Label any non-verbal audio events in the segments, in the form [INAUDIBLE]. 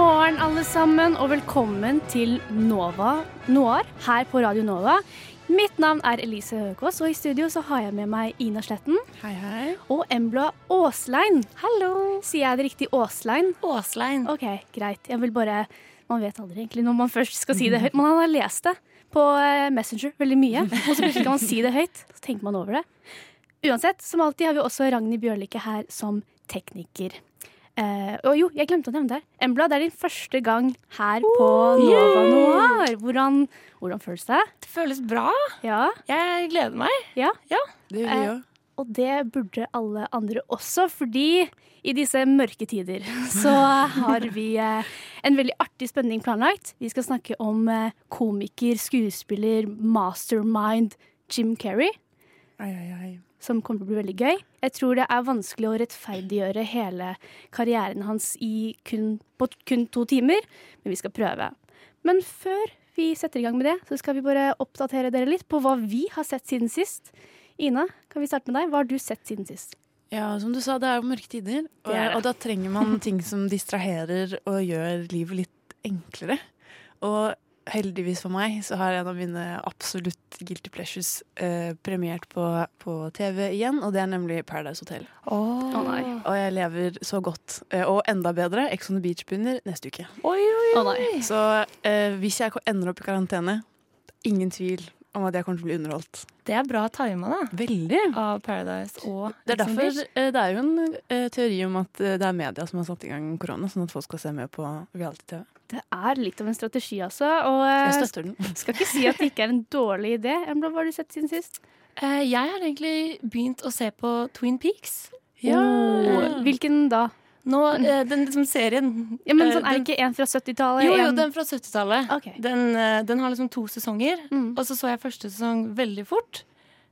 Morgen, alle sammen, og velkommen til Nova Noir her på Radio Nova. Mitt navn er Elise Høgås, og i studio så har jeg med meg Ina Sletten Hei, hei. og Embla Aaslein. Hallo! Sier jeg det riktig Aaslein? Åslein. OK, greit. Jeg vil bare Man vet aldri egentlig når man først skal si det [LAUGHS] høyt. Man har lest det på eh, Messenger veldig mye, og så plutselig kan man si det høyt. Så tenker man over det. Uansett, som alltid har vi også Ragnhild Bjørlikke her som tekniker. Eh, og jo, jeg glemte å nevne det. Embla, det er din første gang her på Nova Noir. Hvordan, hvordan føles det? Det føles bra. Ja, Jeg gleder meg. ja. Det gjør vi Eh, Og det burde alle andre også, fordi i disse mørke tider [LAUGHS] så har vi eh, en veldig artig spenning planlagt. Vi skal snakke om eh, komiker, skuespiller, mastermind Jim Carrey. Ai, ai, ai. Som kommer til å bli veldig gøy. Jeg tror det er vanskelig å rettferdiggjøre hele karrieren hans i kun, på kun to timer, men vi skal prøve. Men før vi setter i gang med det, så skal vi bare oppdatere dere litt på hva vi har sett siden sist. Ina, kan vi starte med deg? Hva har du sett siden sist? Ja, som du sa, det er jo mørke tider. Og, og da trenger man ting som distraherer og gjør livet litt enklere. Og heldigvis for meg så har en av mine absolutt guilty pleasures eh, premiert på, på TV igjen, og det er nemlig Paradise Hotel. Å nei. Og jeg lever så godt. Eh, og enda bedre, Ex on the Beach begynner neste uke. Å nei. Så eh, hvis jeg ender opp i karantene, ingen tvil om at jeg kommer til å bli underholdt. Det er bra tima, da. Veldig. Av Paradise og Det er derfor eh, det er jo en eh, teori om at eh, det er media som har satt i gang korona, sånn at folk skal se mer på reality-TV. Det er litt av en strategi, altså. Og Jeg støtter den. skal ikke si at det ikke er en dårlig idé. Embla, hva har du sett siden sist? Eh, jeg har egentlig begynt å se på Twin Peaks. Oh, hvilken da? Nå, eh, den liksom serien Ja, men eh, sånn, Er det ikke en fra 70-tallet? Jo, jo, den fra 70-tallet. Okay. Den, eh, den har liksom to sesonger. Mm. Og så så jeg første sesong veldig fort.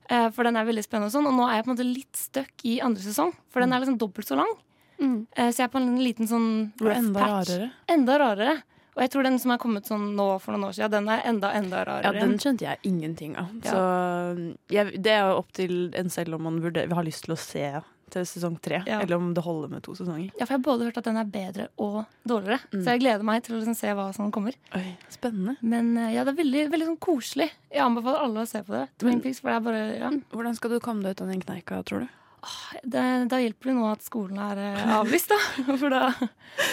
For den er veldig spennende og sånn. Og nå er jeg på en måte litt stuck i andre sesong. For den er liksom dobbelt så lang. Mm. Så jeg er på en liten sånn rough enda patch. rarere. Enda rarere. Og jeg tror den som er kommet sånn nå for noen år siden, den er enda, enda rarere. Ja, den skjønte jeg ingenting av. Ja. Så jeg, det er jo opp til en selv om man vurderer, har lyst til å se til sesong tre, Ja. eller om det holder med to sesonger. Ja, for jeg har både hørt at den er bedre og dårligere. Mm. Så jeg gleder meg til å liksom se hva som kommer. Oi, spennende. Men eh, ja, det er veldig, veldig sånn koselig. Jeg anbefaler alle å se på det. Men- Peaks, for det er bare ja. Hvordan skal du komme deg ut av den kneika, tror du? det, Da hjelper det nå at skolen er eh, avlyst, da. [LAUGHS] For da,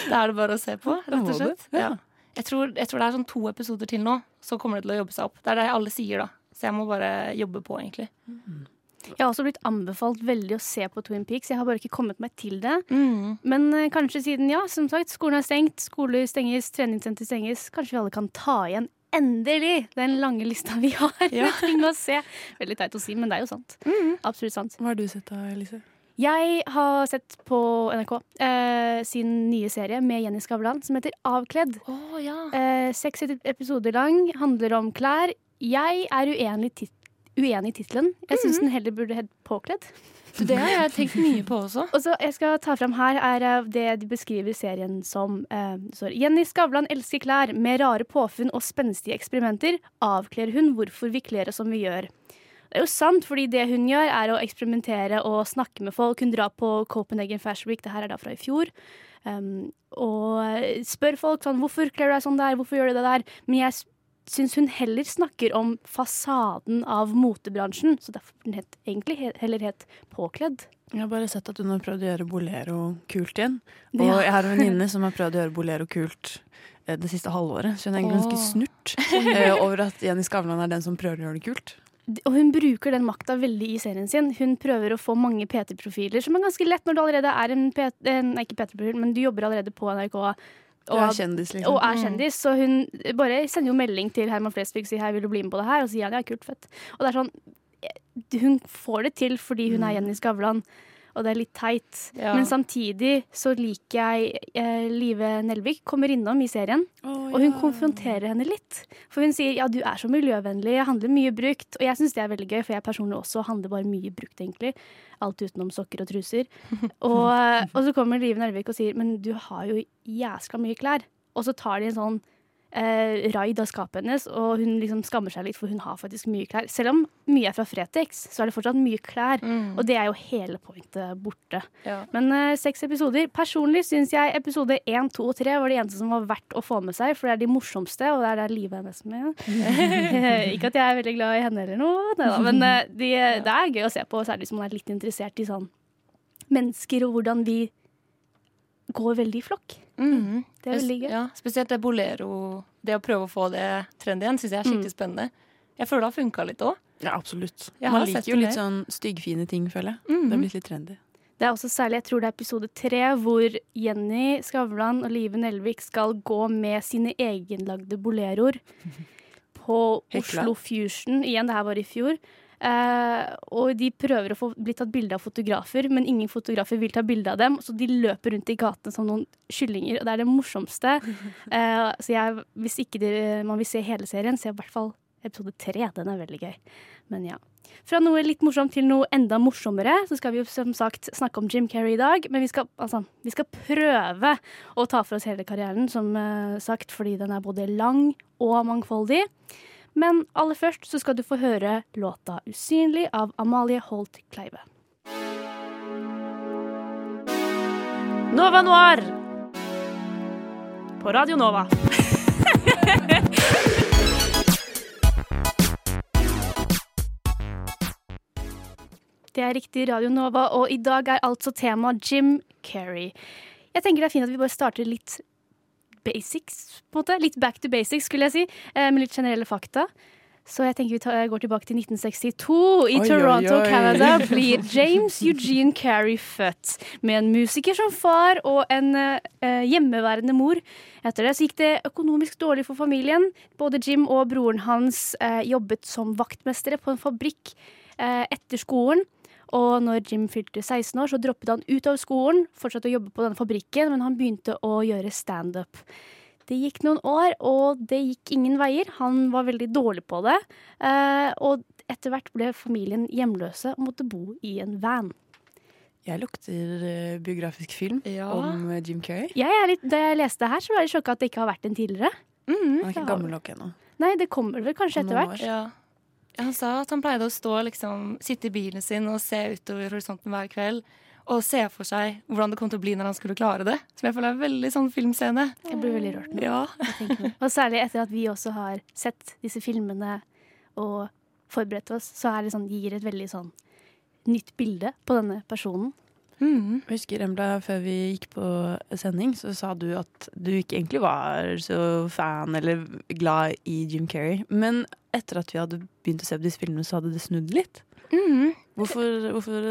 da er det bare å se på, rett og slett. ja. Ja. Jeg, tror, jeg tror det er sånn to episoder til nå, så kommer det til å jobbe seg opp. Det er det alle sier, da. Så jeg må bare jobbe på, egentlig. Jeg har også blitt anbefalt veldig å se på Twin Peaks. Jeg har bare ikke kommet meg til det. Mm. Men uh, kanskje siden, ja, som sagt, skolen er stengt, skoler stenges, treningssenter stenges. Kanskje vi alle kan ta igjen, endelig, den lange lista vi har [LAUGHS] Ja. [LAUGHS] med ting å se. Veldig teit å si, men det er jo sant. Mm. Absolutt sant. Hva har du sett da, Elise? Jeg har sett på NRK eh, sin nye serie med Jenny Skavlan som heter Avkledd. Oh, ja. Eh, seks episoder lang, handler om klær. Jeg er uenig, tit uenig i tittelen. Jeg syns den heller burde hett Påkledd. Det har jeg tenkt mye på også. [LAUGHS] Og så jeg skal ta fram her er eh, det de beskriver serien som eh, står, Jenny Skavlan elsker klær. Med rare påfunn og spenstige eksperimenter avkler hun hvorfor vi kler oss som vi gjør. Det er jo sant, fordi det hun gjør, er å eksperimentere og snakke med folk. Hun drar på Copenhagen Fashion Week, det her er da fra i fjor. Um, og spør folk sånn hvorfor kler du deg sånn der, hvorfor gjør du det der. Men jeg syns hun heller snakker om fasaden av motebransjen. Så derfor den het, egentlig heller het Påkledd. Jeg har bare sett at hun har prøvd å gjøre bolero kult igjen. Og Ja. jeg har en venninne som har [LAUGHS] prøvd å gjøre bolero kult eh, det siste halvåret. Så hun er egentlig ganske snurt [LAUGHS] eh, over at Jenny Skavlan er den som prøver å gjøre det kult. Og hun bruker den makta veldig i serien sin. Hun prøver å få mange PT-profiler, som er ganske lett når du allerede er en P eh, Nei, ikke PT-profil, men du jobber allerede på NRK. Du er kjendis, liksom. og er kjendis, så hun bare sender jo melding til Herman Flesvig og sier hei, vil du bli med på det her? Og så sier han ja, kult, fett. Og det er sånn eh, Hun får det til fordi hun er Jenny Skavlan. Og det er litt teit. Ja. Men samtidig så liker jeg eh, Live Nelvik kommer innom i serien, og hun konfronterer henne litt. For hun sier ja, du er så miljøvennlig, jeg handler mye brukt. Og jeg syns det er veldig gøy, for jeg personlig også handler bare mye brukt, egentlig. Alt utenom sokker og truser. [LAUGHS] Og, og så kommer Live Nelvik og sier men du har jo jæskla mye klær. Og så tar de en sånn eh, raid av skapet hennes, og hun liksom skammer seg litt, for hun har faktisk mye klær. Selv om mye er fra Fretex, så er det fortsatt mye klær. Og det er jo hele pointet borte. Ja. Men eh, seks episoder. Personlig syns jeg episode én, to og tre var det eneste som var verdt å få med seg, for det er de morsomste, og det er der livet er med. [LAUGHS] Ikke at jeg er veldig glad i henne eller noe, da, men eh, de, [LAUGHS] det er gøy å se på, særlig hvis man er litt interessert i sånn mennesker og hvordan vi går veldig i flokk. Mm. Det er veldig gøy. Ja, spesielt det bolero, det å prøve å få det trendy igjen, syns jeg er skikkelig spennende. Jeg føler det har funka litt òg. Ja, absolutt. Jeg Man liker jo litt mer. sånn styggfine ting, føler jeg. Mm. Det er blitt litt trendy. Det er også særlig, jeg tror det er episode tre, hvor Jenny Skavlan og Live Nelvik skal gå med sine egenlagde boleroer [LAUGHS] på Hekla. Oslo Fusion. Igjen, det her var i fjor. Eh, og de prøver å få bli tatt bilde av fotografer, men ingen fotografer vil ta bilde av dem. Så de løper rundt i gatene som noen kyllinger, og det er det morsomste. [LAUGHS] Eh, så jeg, hvis ikke dere, man vil se hele serien, se i hvert fall episode tre. Den er veldig gøy. Men ja. Fra noe litt morsomt til noe enda morsommere, så skal vi jo som sagt snakke om Jim Carrey i dag. Men vi skal, altså, vi skal prøve å ta for oss hele karrieren, som eh, sagt, fordi den er både lang og mangfoldig. Men aller først så skal du få høre låta 'Usynlig' av Amalie Holt Kleive. Nova Noir på Radio Nova. [LAUGHS] Det er riktig Radio Nova, og i dag er altså tema Jim Carrey. Jeg tenker det er fint at vi bare starter litt basics, på en måte. Litt back to basics, skulle jeg si, eh, med litt generelle fakta. Så jeg tenker vi tar, går tilbake til 1962. I Oi, oi, Toronto, oi. Canada [LAUGHS] blir James Eugene Carey født. Med en musiker som far og en eh, hjemmeværende mor. Etter det så gikk det økonomisk dårlig for familien. Både Jim og broren hans eh, jobbet som vaktmestere på en fabrikk eh, etter skolen. Og når Jim fylte 16 år, så droppet han ut av skolen, fortsatte å jobbe på denne fabrikken, men han begynte å gjøre standup. Det gikk noen år, og det gikk ingen veier. Han var veldig dårlig på det. Eh, og etter hvert ble familien hjemløse og måtte bo i en van. Jeg lukter eh, biografisk film Ja. om eh, Jim Carrey. Jeg er litt, da jeg leste det her, så var jeg sjokka at det ikke har vært en tidligere. Han er ikke gammel nok ennå. Nei, det kommer vel kanskje etter hvert. år. Ja. Han sa at han pleide å stå liksom, sitte i bilen sin og se utover horisonten hver kveld. Og se for seg hvordan det kom til å bli når han skulle klare det. Som jeg føler er en veldig sånn filmscene. Jeg blir veldig rørt nå. Ja. Og særlig etter at vi også har sett disse filmene og forberedt oss, så er det sånn, gir et veldig sånn nytt bilde på denne personen. Mm. Jeg husker, Embla, før vi gikk på sending, så sa du at du ikke egentlig var så fan eller glad i Jim Carrey. Men etter at vi hadde begynt å se på disse filmene, så hadde det snudd litt. Mm. Hvorfor, hvorfor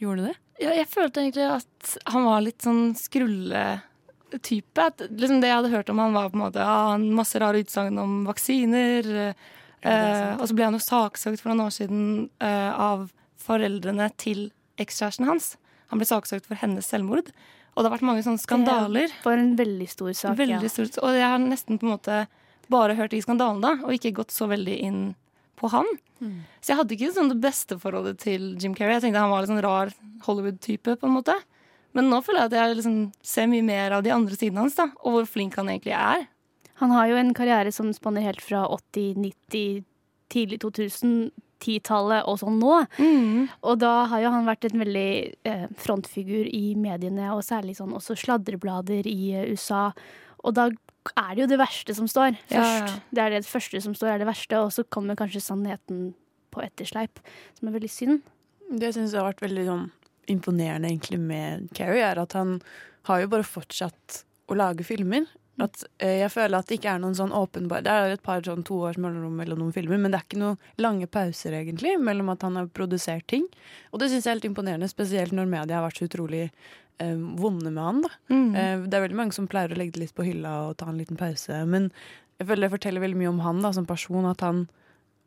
gjorde du det? Ja, jeg følte egentlig at han var litt sånn skrulletype. At liksom det jeg hadde hørt om han var på en måte ja, han masse rare utsagn om vaksiner. eh, og så ble han jo saksøkt for noen år siden eh, av foreldrene til ekskjæresten hans. Han ble saksøkt for hennes selvmord. Og det har vært mange sånne skandaler. Det var en veldig stor sak. Veldig ja. Stor, Og jeg har nesten på en måte bare hørt de skandalene, da, og ikke gått så veldig inn på han. Så jeg hadde ikke sånn det beste forholdet til Jim Carrey. Jeg tenkte han var litt sånn rar Hollywood-type, på en måte. Men nå føler jeg at jeg liksom ser mye mer av de andre sidene hans, da, og hvor flink han egentlig er. Han har jo en karriere som spanner helt fra 80, 90, tidlig 2000, 10-tallet og sånn nå. Og da har jo han vært en veldig eh, frontfigur i mediene, og særlig sånn også sladreblader i eh, USA. Og da er det jo det verste som står først. ja. Det er det første som står, er det verste, og så kommer kanskje sannheten på ettersleip, som er veldig synd. Det jeg syns har vært veldig sånn, imponerende egentlig med Carrie, er at han har jo bare fortsatt å lage filmer. At, eh, jeg føler at det ikke er noen sånn åpenbar Det er et par sånn to års mellomrom mellom noen filmer, men det er ikke noen lange pauser egentlig mellom at han har produsert ting. Og det syns jeg er helt imponerende, spesielt når media har vært så utrolig vonde med han. da. Eh, det er veldig mange som pleier å legge det litt på hylla og ta en liten pause, men jeg føler det forteller veldig mye om han da, som person, at han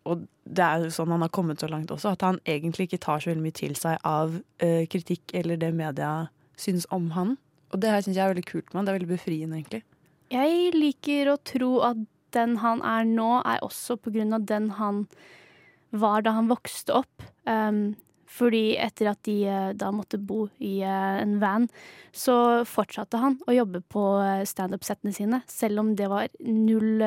og det er jo sånn han har kommet så langt også, at han egentlig ikke tar så veldig mye til seg av eh, kritikk eller det media syns om han. Og det her syns jeg er veldig kult med han. Det er veldig befriende, egentlig. Jeg liker å tro at den han er nå, er også på grunn av den han var da han vokste opp. Um, fordi etter at de eh, da måtte bo i eh, en van, så fortsatte han å jobbe på eh, standup-settene sine, selv om det var null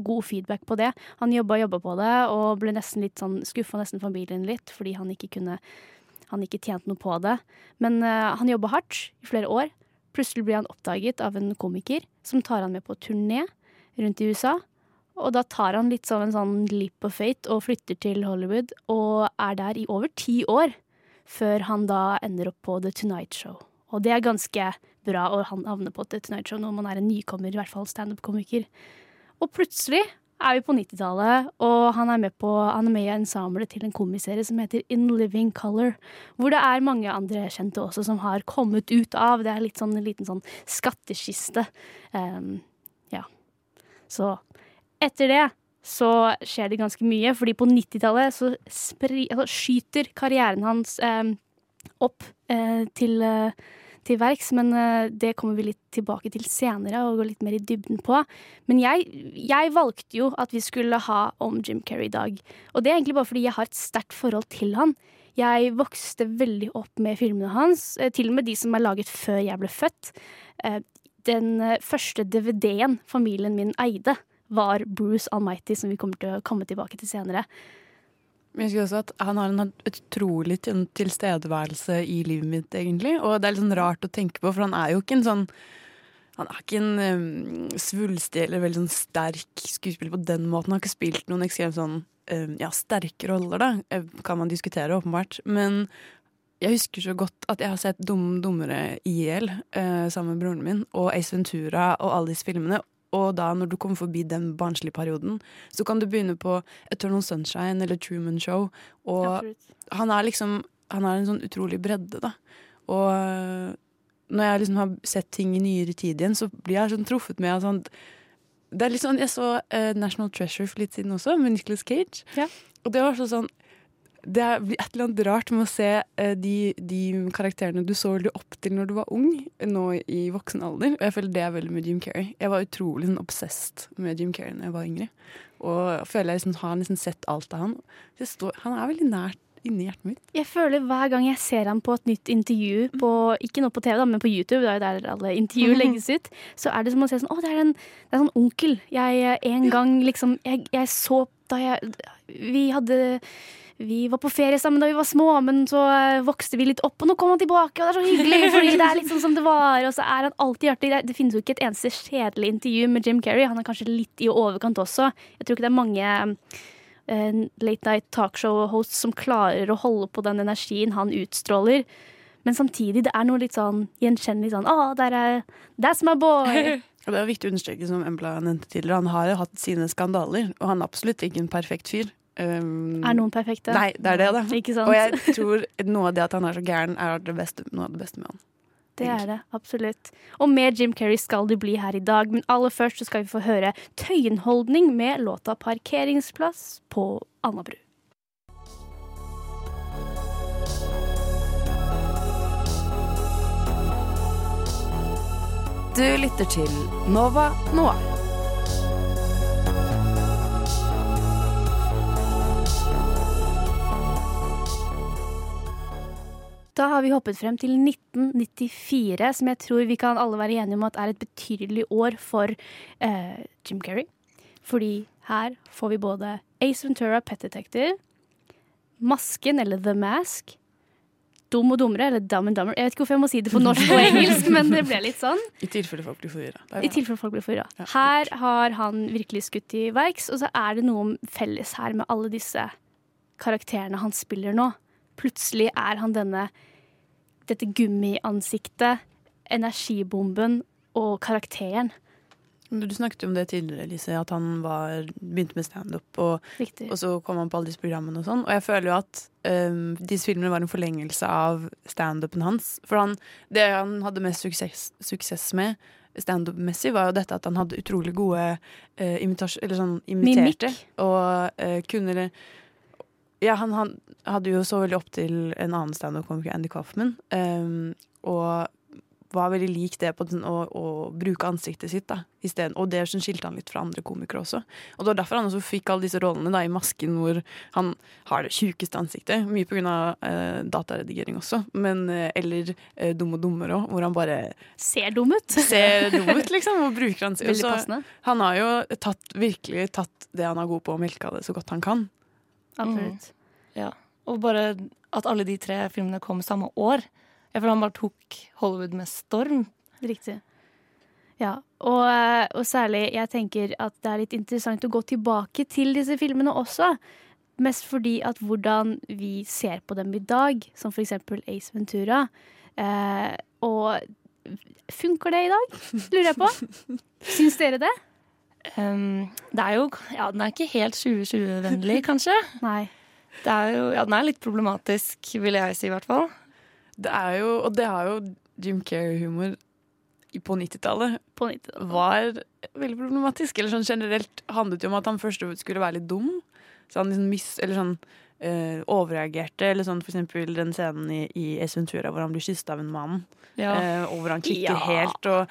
god feedback på det. Han jobba og jobba på det, og ble nesten litt sånn skuffa nesten familien litt, fordi han ikke kunne Han ikke tjente noe på det. Men uh, han jobba hardt i flere år. Plutselig blir han oppdaget av en komiker som tar han med på turné rundt i USA. Og da tar han litt som en sånn leap of fate og flytter til Hollywood og er der i over ti år. Før han da ender opp på The Tonight Show. Og det er ganske bra å havne på The Tonight Show når man er en nykommer, i hvert fall standup-komiker. Og plutselig er vi på 90-tallet, og han er med på han er med i ensemblet til en komiserie som heter In Living Color. Hvor det er mange andre kjente også som har kommet ut av. Det er litt sånn, en liten sånn skattkiste. Um, ja. Så etter det så skjer det ganske mye, fordi på 90-tallet så altså skyter karrieren hans eh, opp eh, til, eh, til verks, men eh, det kommer vi litt tilbake til senere og går litt mer i dybden på. Men jeg, jeg valgte jo at vi skulle ha om Jim Carrey i dag, og det er egentlig bare fordi jeg har et sterkt forhold til han. Jeg vokste veldig opp med filmene hans, eh, til og med de som er laget før jeg ble født. Eh, Den første DVD-en familien min eide, var Bruce Almighty, som vi kommer til å komme tilbake til senere. Men jeg husker også at Han har en utrolig tilstedeværelse i livet mitt, egentlig. Og det er litt sånn rart å tenke på, for han er jo ikke en sånn Han er ikke en um, svulstig eller veldig sånn sterk skuespiller på den måten. Han har ikke spilt noen ekstremt sånn um, ja, sterke roller, da. Kan man diskutere, åpenbart. Men jeg husker så godt at jeg har sett Dum dummere i hjel uh, sammen med broren min, og Ace Ventura og alle disse filmene. Og da når du kommer forbi den barnslige perioden, så kan du begynne på Eternal Sunshine eller Truman Show. Og han er liksom Han har en sånn utrolig bredde, da. Og øh, når jeg liksom har sett ting i nyere tid igjen, så blir jeg sånn truffet med at sånn Det er litt sånn Jeg så uh, National Treasure for litt siden også, med Nicolas Cage. Ja. Og det var sånn det er et eller annet rart med å se eh, de, de karakterene du så veldig opp til når du var ung, nå i voksen alder. Og jeg føler det er veldig med Jim Carrey. Jeg var utrolig sånn obsessed med Jim Carrey da jeg var yngre. Og jeg føler jeg liksom har nesten sett alt av han. Står, han er veldig nært inni hjertet mitt. Jeg føler hver gang jeg ser ham på et nytt intervju, på, ikke nå på TV, da, men på YouTube, det er jo der alle intervjuer [LAUGHS] legges ut, så er det som å se sånn Å, det er en, det er en sånn onkel jeg eh, en gang liksom Jeg, jeg så da jeg Vi hadde vi var på ferie sammen da vi var små, men så eh, vokste vi litt opp, og nå kom han tilbake, og det er så hyggelig, [LAUGHS] fordi det er litt sånn som det var. Og så er han alltid hjertelig. Det, finnes jo ikke et eneste kjedelig intervju med Jim Carrey. Han er kanskje litt i overkant også. Jeg tror ikke det er mange uh, late night talkshow-hosts som klarer å holde på den energien han utstråler. Men samtidig, det er noe litt sånn gjenkjennelig sånn Å, der er That's my boy! [LAUGHS] Og det er viktig å understreke, som Embla nevnte tidligere, han har jo hatt sine skandaler, og han er absolutt ikke en perfekt fyr. Um, Er noen perfekte? Nei, det er det, da. Ikke sant? Og jeg tror noe av det at han er så gæren, er det beste, noe av det beste med han. Det er det, absolutt. Og med Jim Carrey skal du bli her i dag, men aller først så skal vi få høre Tøyenholdning med låta 'Parkeringsplass' på Alnabru. Du lytter til Nova Noir. Da har vi hoppet frem til 1994, som jeg tror vi kan alle være enige om at er et betydelig år for eh, Jim Carrey. Fordi her får vi både Ace Ventura, Pet Detective, Masken, eller The Mask, Dum og dummere, eller Dumb and Dumber. Jeg vet ikke hvorfor jeg må si det på norsk og engelsk, [LAUGHS] men det ble litt sånn. I tilfelle folk blir forvirra. I tilfelle folk blir forvirra. Her har han virkelig skutt i verks, og så er det noe felles her med alle disse karakterene han spiller nå. Plutselig er han denne dette gummiansiktet, energibomben og karakteren. Du snakket jo om det tidligere, Lise, at han var, begynte med standup, og, og så kom han på alle disse programmene og sånn. Og jeg føler jo at um, disse filmene var en forlengelse av standupen hans. For han, det han hadde mest suksess, suksess med, standup-messig, var jo dette at han hadde utrolig gode uh, imitasjon... Eller sånn imiterte. Mimik. Og uh, kunne Ja, han, han hadde jo så veldig opp til en annen standup-komiker, Andy Kaufman, um, og var veldig lik det på den, å, å bruke ansiktet sitt. da, i stedet. Og det skilte han litt fra andre komikere også. Og Det var derfor han også fikk alle disse rollene da, i Masken, hvor han har det tjukeste ansiktet. Mye pga. Eh, dataredigering også, men, eh, eller eh, Dum og dummere òg, hvor han bare Ser dum ut. ser dum ut, [LAUGHS] liksom, og bruker ansiktet. Veldig Så. Han har jo tatt, virkelig tatt det han er god på, og melka det så godt han kan. Absolutt. Ja. Og bare at alle de tre filmene kom samme år. Jeg føler han bare tok Hollywood med storm. Riktig. Ja, og, eh, og særlig jeg tenker at det er litt interessant å gå tilbake til disse filmene også. Mest fordi at hvordan vi ser på dem i dag, som for eksempel Ace Ventura. Eh, og funker det i dag, lurer jeg på? [LAUGHS] Syns dere det? Um, det er jo Ja, den er ikke helt 2020-vennlig, [LAUGHS] kanskje. Nei. Det er jo, ja, den er litt problematisk, vil jeg si i hvert fall. Det er jo, og det har jo Jim Carrey-humor på 90-tallet 90-tallet. var veldig problematisk. Eller sånn generelt handlet jo om at han først skulle være litt dum. Så han liksom mis, eller sånn eh, overreagerte. Eller sånn for eksempel den scenen i, i Ace Ventura hvor han blir kysset av en mann. Ja. Uh, og hvor han klikker Ja. helt og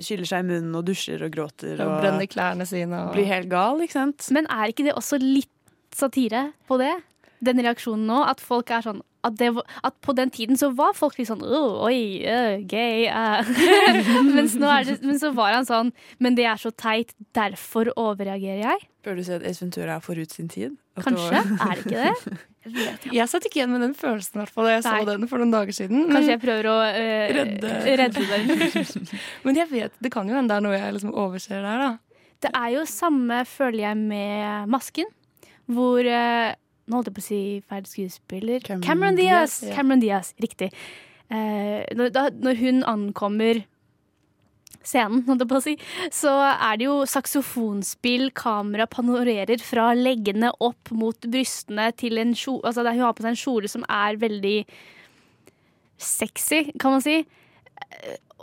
skyller seg i munnen og dusjer og gråter. Og Og brenner klærne sine. Og... blir helt gal, ikke sant? Men er ikke det også litt satire på det? Den reaksjonen nå, at folk er sånn at, det, at på den tiden så var folk litt sånn «Åh, Oi, uh, gay. Uh. Mens nå er det, men så var han sånn Men det er så teit, derfor overreagerer jeg. Bør du si at Ace Ventura er forut sin tid? At det Kanskje? var- Er det ikke det? [LAUGHS] Jeg vet. Jeg satt ikke igjen med den følelsen, hvert fall. da Jeg Nei. så den for noen dager siden. Kanskje jeg prøver å uh, Redde. [LAUGHS] redde den. [LAUGHS] men jeg vet, det kan jo hende det er noe jeg liksom overser der, da. Det er jo samme, føler jeg, med Masken. Hvor Nå holdt jeg på å si feil skuespiller. Cameron Cameron, Diaz! Ja. Cameron Diaz, Riktig. Eh, når, da, når hun ankommer scenen, holdt jeg på å si, så er det jo saksofonspill, kamera panorerer fra leggene opp mot brystene til en kjole Altså, hun har på seg en kjole som er veldig sexy, kan man si.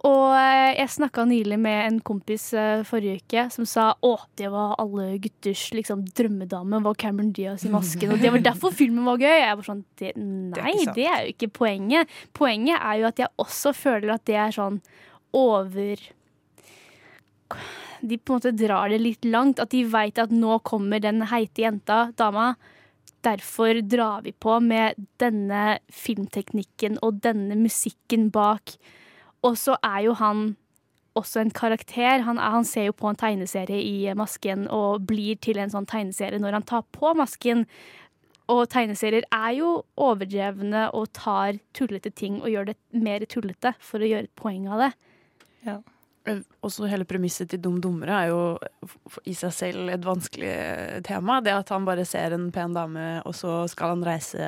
Og eh, jeg snakka nylig med en kompis eh, forrige uke som sa å, det var alle gutters liksom, drømmedame var Cameron Diaz i masken. Og det var derfor filmen var gøy. Jeg var sånn, det, Nei, sant. det er jo ikke poenget. Poenget er jo at jeg også føler at det er sånn over De på en måte drar det litt langt. At de veit at nå kommer den heite jenta, dama. Derfor drar vi på med denne filmteknikken og denne musikken bak. Og så er jo han også en karakter. Han, er, han ser jo på en tegneserie i masken og blir til en sånn tegneserie når han tar på masken. Og tegneserier er jo overdrevne og tar tullete ting og gjør det mer tullete for å gjøre et poeng av det. Ja. Også hele premisset til Dum dummere er jo i seg selv et vanskelig eh, tema. Det at han bare ser en pen dame, og så skal han reise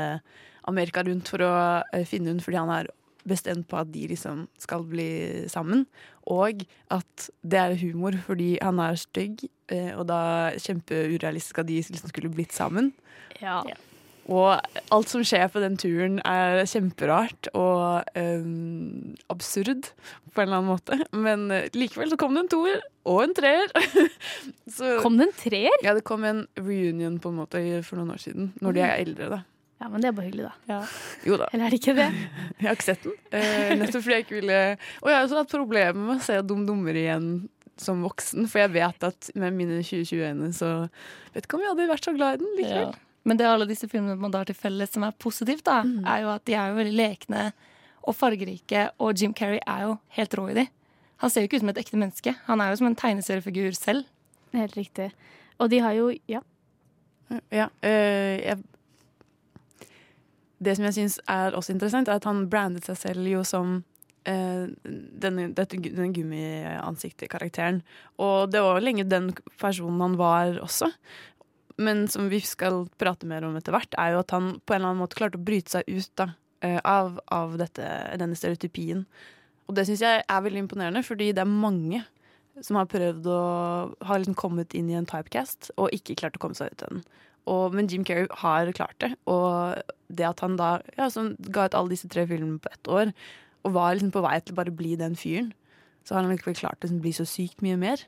Amerika rundt for å eh, finne henne fordi han er bestemt på at de liksom skal bli sammen. Og at det er humor fordi han er stygg, eh, og da kjempeurealistisk at de liksom skulle blitt sammen. Ja. Og alt som skjer på den turen er kjemperart og um, absurd på en eller annen måte. Men øh, likevel så kom det en toer og en treer. [LAUGHS] så, Kom det en treer? ja, det kom en reunion på en måte for noen år siden, når de er eldre, da. Ja, men det er bare hyggelig, da. Jo da, Eller er det ikke det? [LAUGHS] jeg har ikke sett den. Eh, nettopp fordi jeg ikke ville Og jeg har også hatt problemer med å se Dum dummer igjen som voksen, for jeg vet at med mine 2020-øyne så vet ikke om jeg hadde vært så glad i den likevel. Ja. Men det alle disse filmene man da har til felles som er positivt, da, er jo at de er jo veldig lekne og fargerike, og Jim Carrey er jo helt rå i de. Han ser jo ikke ut som et ekte menneske. Han er jo som en tegneseriefigur selv. Helt riktig. Og de har jo Ja. Ja, øh, jeg, det som jeg syns er også interessant, er at han brandet seg selv jo som øh, denne, dette, denne gummiansiktet-karakteren. Og det var lenge den personen han var også. Men som vi skal prate mer om etter hvert, er jo at han på en eller annen måte klarte å bryte seg ut da, øh, av, av dette, denne stereotypien. Og det syns jeg er veldig imponerende, fordi det er mange som har prøvd å Har liksom kommet inn i en typecast og ikke klart å komme seg ut av den. Og, men Jim Carrey har klart det. Og det at han da ja, som ga ut alle disse tre filmene på ett år, og var liksom på vei til å bare bli den fyren så har han likevel klart å bli så sykt mye mer.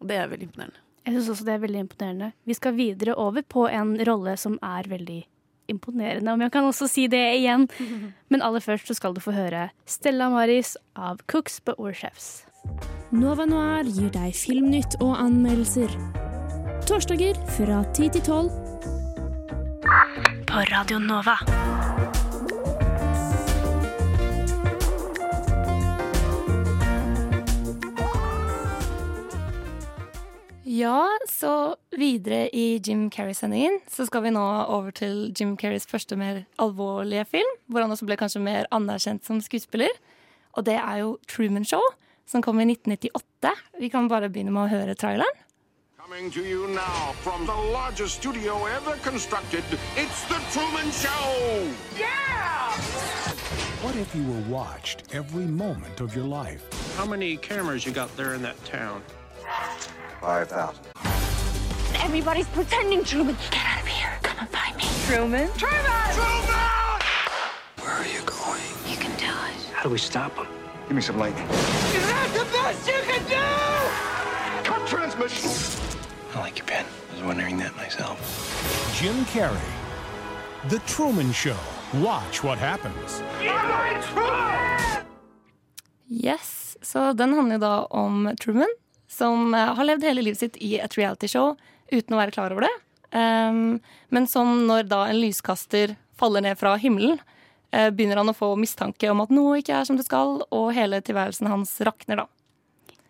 Og det er veldig imponerende. Jeg syns også det er veldig imponerende. Vi skal videre over på en rolle som er veldig imponerende, om jeg kan også si det igjen. [LAUGHS] Men aller først så skal du få høre Stella Maris av Cooks but We're Chefs. Nova Noir gir deg filmnytt og anmeldelser. Torsdager fra 10 til 12. På Radio Nova. Ja, så videre i Jim Carrey-sendingen så skal vi nå over til Jim Carreys første mer alvorlige film, hvor han også ble kanskje mer anerkjent som skuespiller. Og det er jo Truman Show, som kom i 1998. Vi kan bare begynne med å høre traileren. Coming to you now from the largest studio ever constructed, it's The Truman Show! Yeah! What if you were watched every moment of your life? How many cameras you got there in that town? 5,000. Everybody's pretending, Truman. Get out of here. Come and find me. Truman? Truman! Truman! Where are you going? You can do it. How do we stop him? Give me some lightning. Is that the best you can do? Cut transmission! I like your pen. I was wondering that myself. Jim Carrey. The Truman Show. Watch what happens. Yes, så den handler jo da om Truman, som eh, har levd hele livet sitt i et realityshow uten å være klar over det. Um, men som når da en lyskaster faller ned fra himmelen, uh, begynner han å få mistanke om at noe ikke er som det skal, og hele tilværelsen hans rakner da.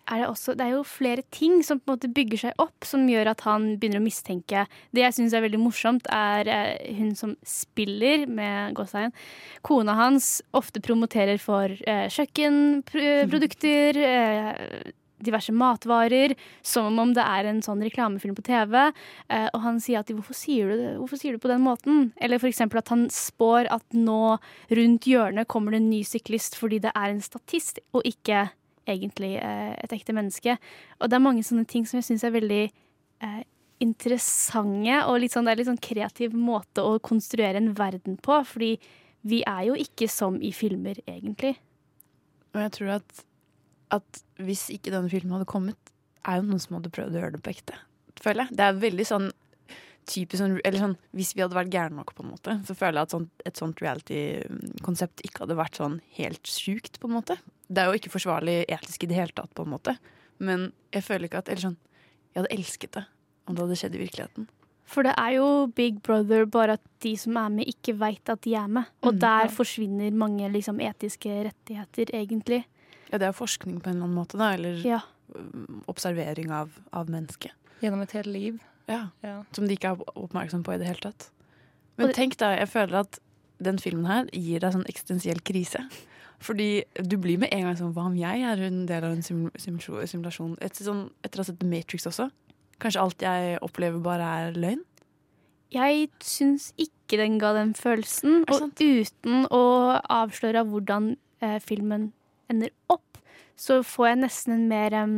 Er det, også, det er jo flere ting som på en måte bygger seg opp, som gjør at han begynner å mistenke. Det jeg syns er veldig morsomt, er eh, hun som spiller med Gåstein. Kona hans ofte promoterer for eh, kjøkkenprodukter, eh, diverse matvarer, som om det er en sånn reklamefilm på TV. Eh, og han sier at hvorfor sier, du det? hvorfor sier du på den måten? Eller f.eks. at han spår at nå rundt hjørnet kommer det en ny syklist fordi det er en statist, og ikke egentlig eh, et ekte menneske. Og det er mange sånne ting som jeg syns er veldig eh, interessante, og litt sånn, det er litt sånn kreativ måte å konstruere en verden på. Fordi vi er jo ikke som i filmer, egentlig. Og jeg tror at, at hvis ikke denne filmen hadde kommet, er jo noen som hadde prøvd å gjøre det på ekte. Føler jeg. Det er veldig sånn typisk sånn, eller sånn, Hvis vi hadde vært gærne nok, på en måte, så føler jeg at sånt, et sånt reality-konsept ikke hadde vært sånn helt sjukt, på en måte. Det er jo ikke forsvarlig etisk i det hele tatt, på en måte. Men jeg føler ikke at Eller sånn, jeg hadde elsket det om det hadde skjedd i virkeligheten. For det er jo Big Brother, bare at de som er med, ikke veit at de er med. Og Mm, der ja. forsvinner mange liksom, etiske rettigheter, egentlig. Ja, det er forskning på en eller annen måte, da. Eller Ja. observering av, av mennesket. Gjennom et helt liv. Ja. Ja. Som de ikke er oppmerksom på i det hele tatt. Men tenk da, jeg føler at den filmen her gir deg sånn eksistensiell krise. Fordi du blir med en gang sånn Hva om jeg er en del av en sim sim simulasjon? Etter, sånn, etter å ha sett Matrix også. Kanskje alt jeg opplever, bare er løgn? Jeg syns ikke den ga den følelsen. Og uten å avsløre hvordan eh, filmen ender opp, så får jeg nesten en mer em,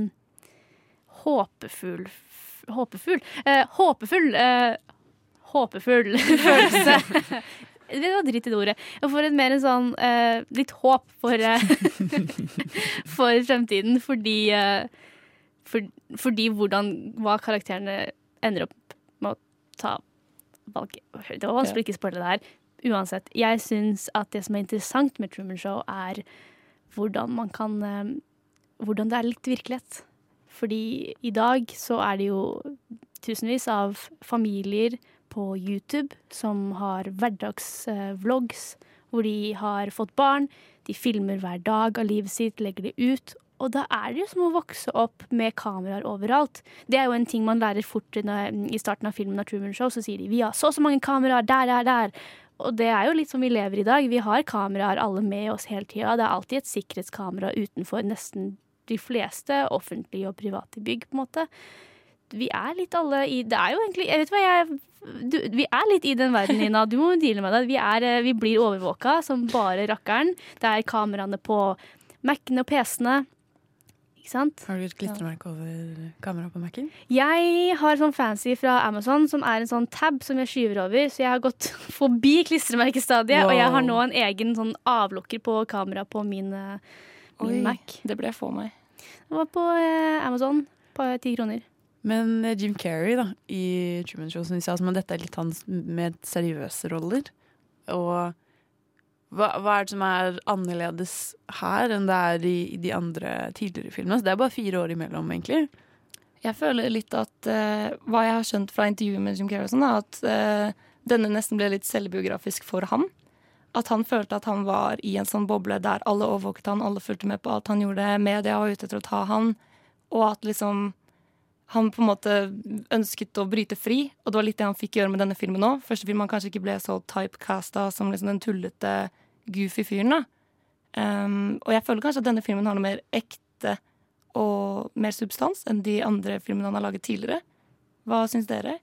håpefull f- Håpefull? Eh, håpefull eh, Håpefull [LAUGHS] følelse. Det var dritt i det ordet. Jeg får et mer en sånn eh, litt håp for, eh, [LAUGHS] for fremtiden, fordi eh, for, Fordi hvordan hva karakterene ender opp med å ta valg. Det var vanskelig å ikke spoile det her. Uansett, jeg syns at det som er interessant med Truman Show, er hvordan man kan eh, Hvordan det er litt virkelighet. Fordi i dag så er det jo tusenvis av familier på YouTube som har hverdagsvlogs hvor de har fått barn. De filmer hver dag av livet sitt, legger det ut. Og da er det jo som å vokse opp med kameraer overalt. Det er jo en ting man lærer fort i starten av filmen av Truman Show. Så sier de vi har så og så mange kameraer der, der, der. Og det er jo litt som vi lever i dag. Vi har kameraer alle med oss hele tida. Det er alltid et sikkerhetskamera utenfor nesten de fleste offentlige og private bygg, på en måte. Vi er litt alle i Det er jo egentlig Jeg vet hva jeg du, Vi er litt i den verden, Nina. Du må deale med det. Vi, er, eh, vi blir overvåka som bare rakkeren. Det er kameraene på Mac-ene og PC-ene. Ikke sant? Har du et klistremerke over kameraet på Mac-en? Jeg har sånn fancy fra Amazon som er en sånn tab som jeg skyver over. Så jeg har gått [LAUGHS] forbi klistremerkestadiet, og jeg har nå en egen sånn avlukker på kamera på min, eh, min Oi, Mac. det ble jeg få meg. Det var på eh, Amazon på ti kroner. Men eh, Jim Carrey da, i Truman Show som vi sa, at dette er litt hans med seriøse roller. Og hva, hva er det som er annerledes her enn det er i, i de andre tidligere filmene? Så det er bare fire år imellom, egentlig. Jeg føler litt at eh, Hva jeg har skjønt fra intervjuet med Jim Carrey, sånn, er at eh, denne nesten ble litt selvbiografisk for ham. At han følte at han var i en sånn boble der alle overvåket han, alle fulgte med på alt han gjorde, media var ute etter å ta han, og at liksom han på en måte ønsket å bryte fri, og det var litt det han fikk gjøre med denne filmen òg. Første film han kanskje ikke ble så typecasta som liksom den tullete, goofy fyren. da. Um, og jeg føler kanskje at denne filmen har noe mer ekte og mer substans enn de andre filmene han har laget tidligere. Hva syns dere?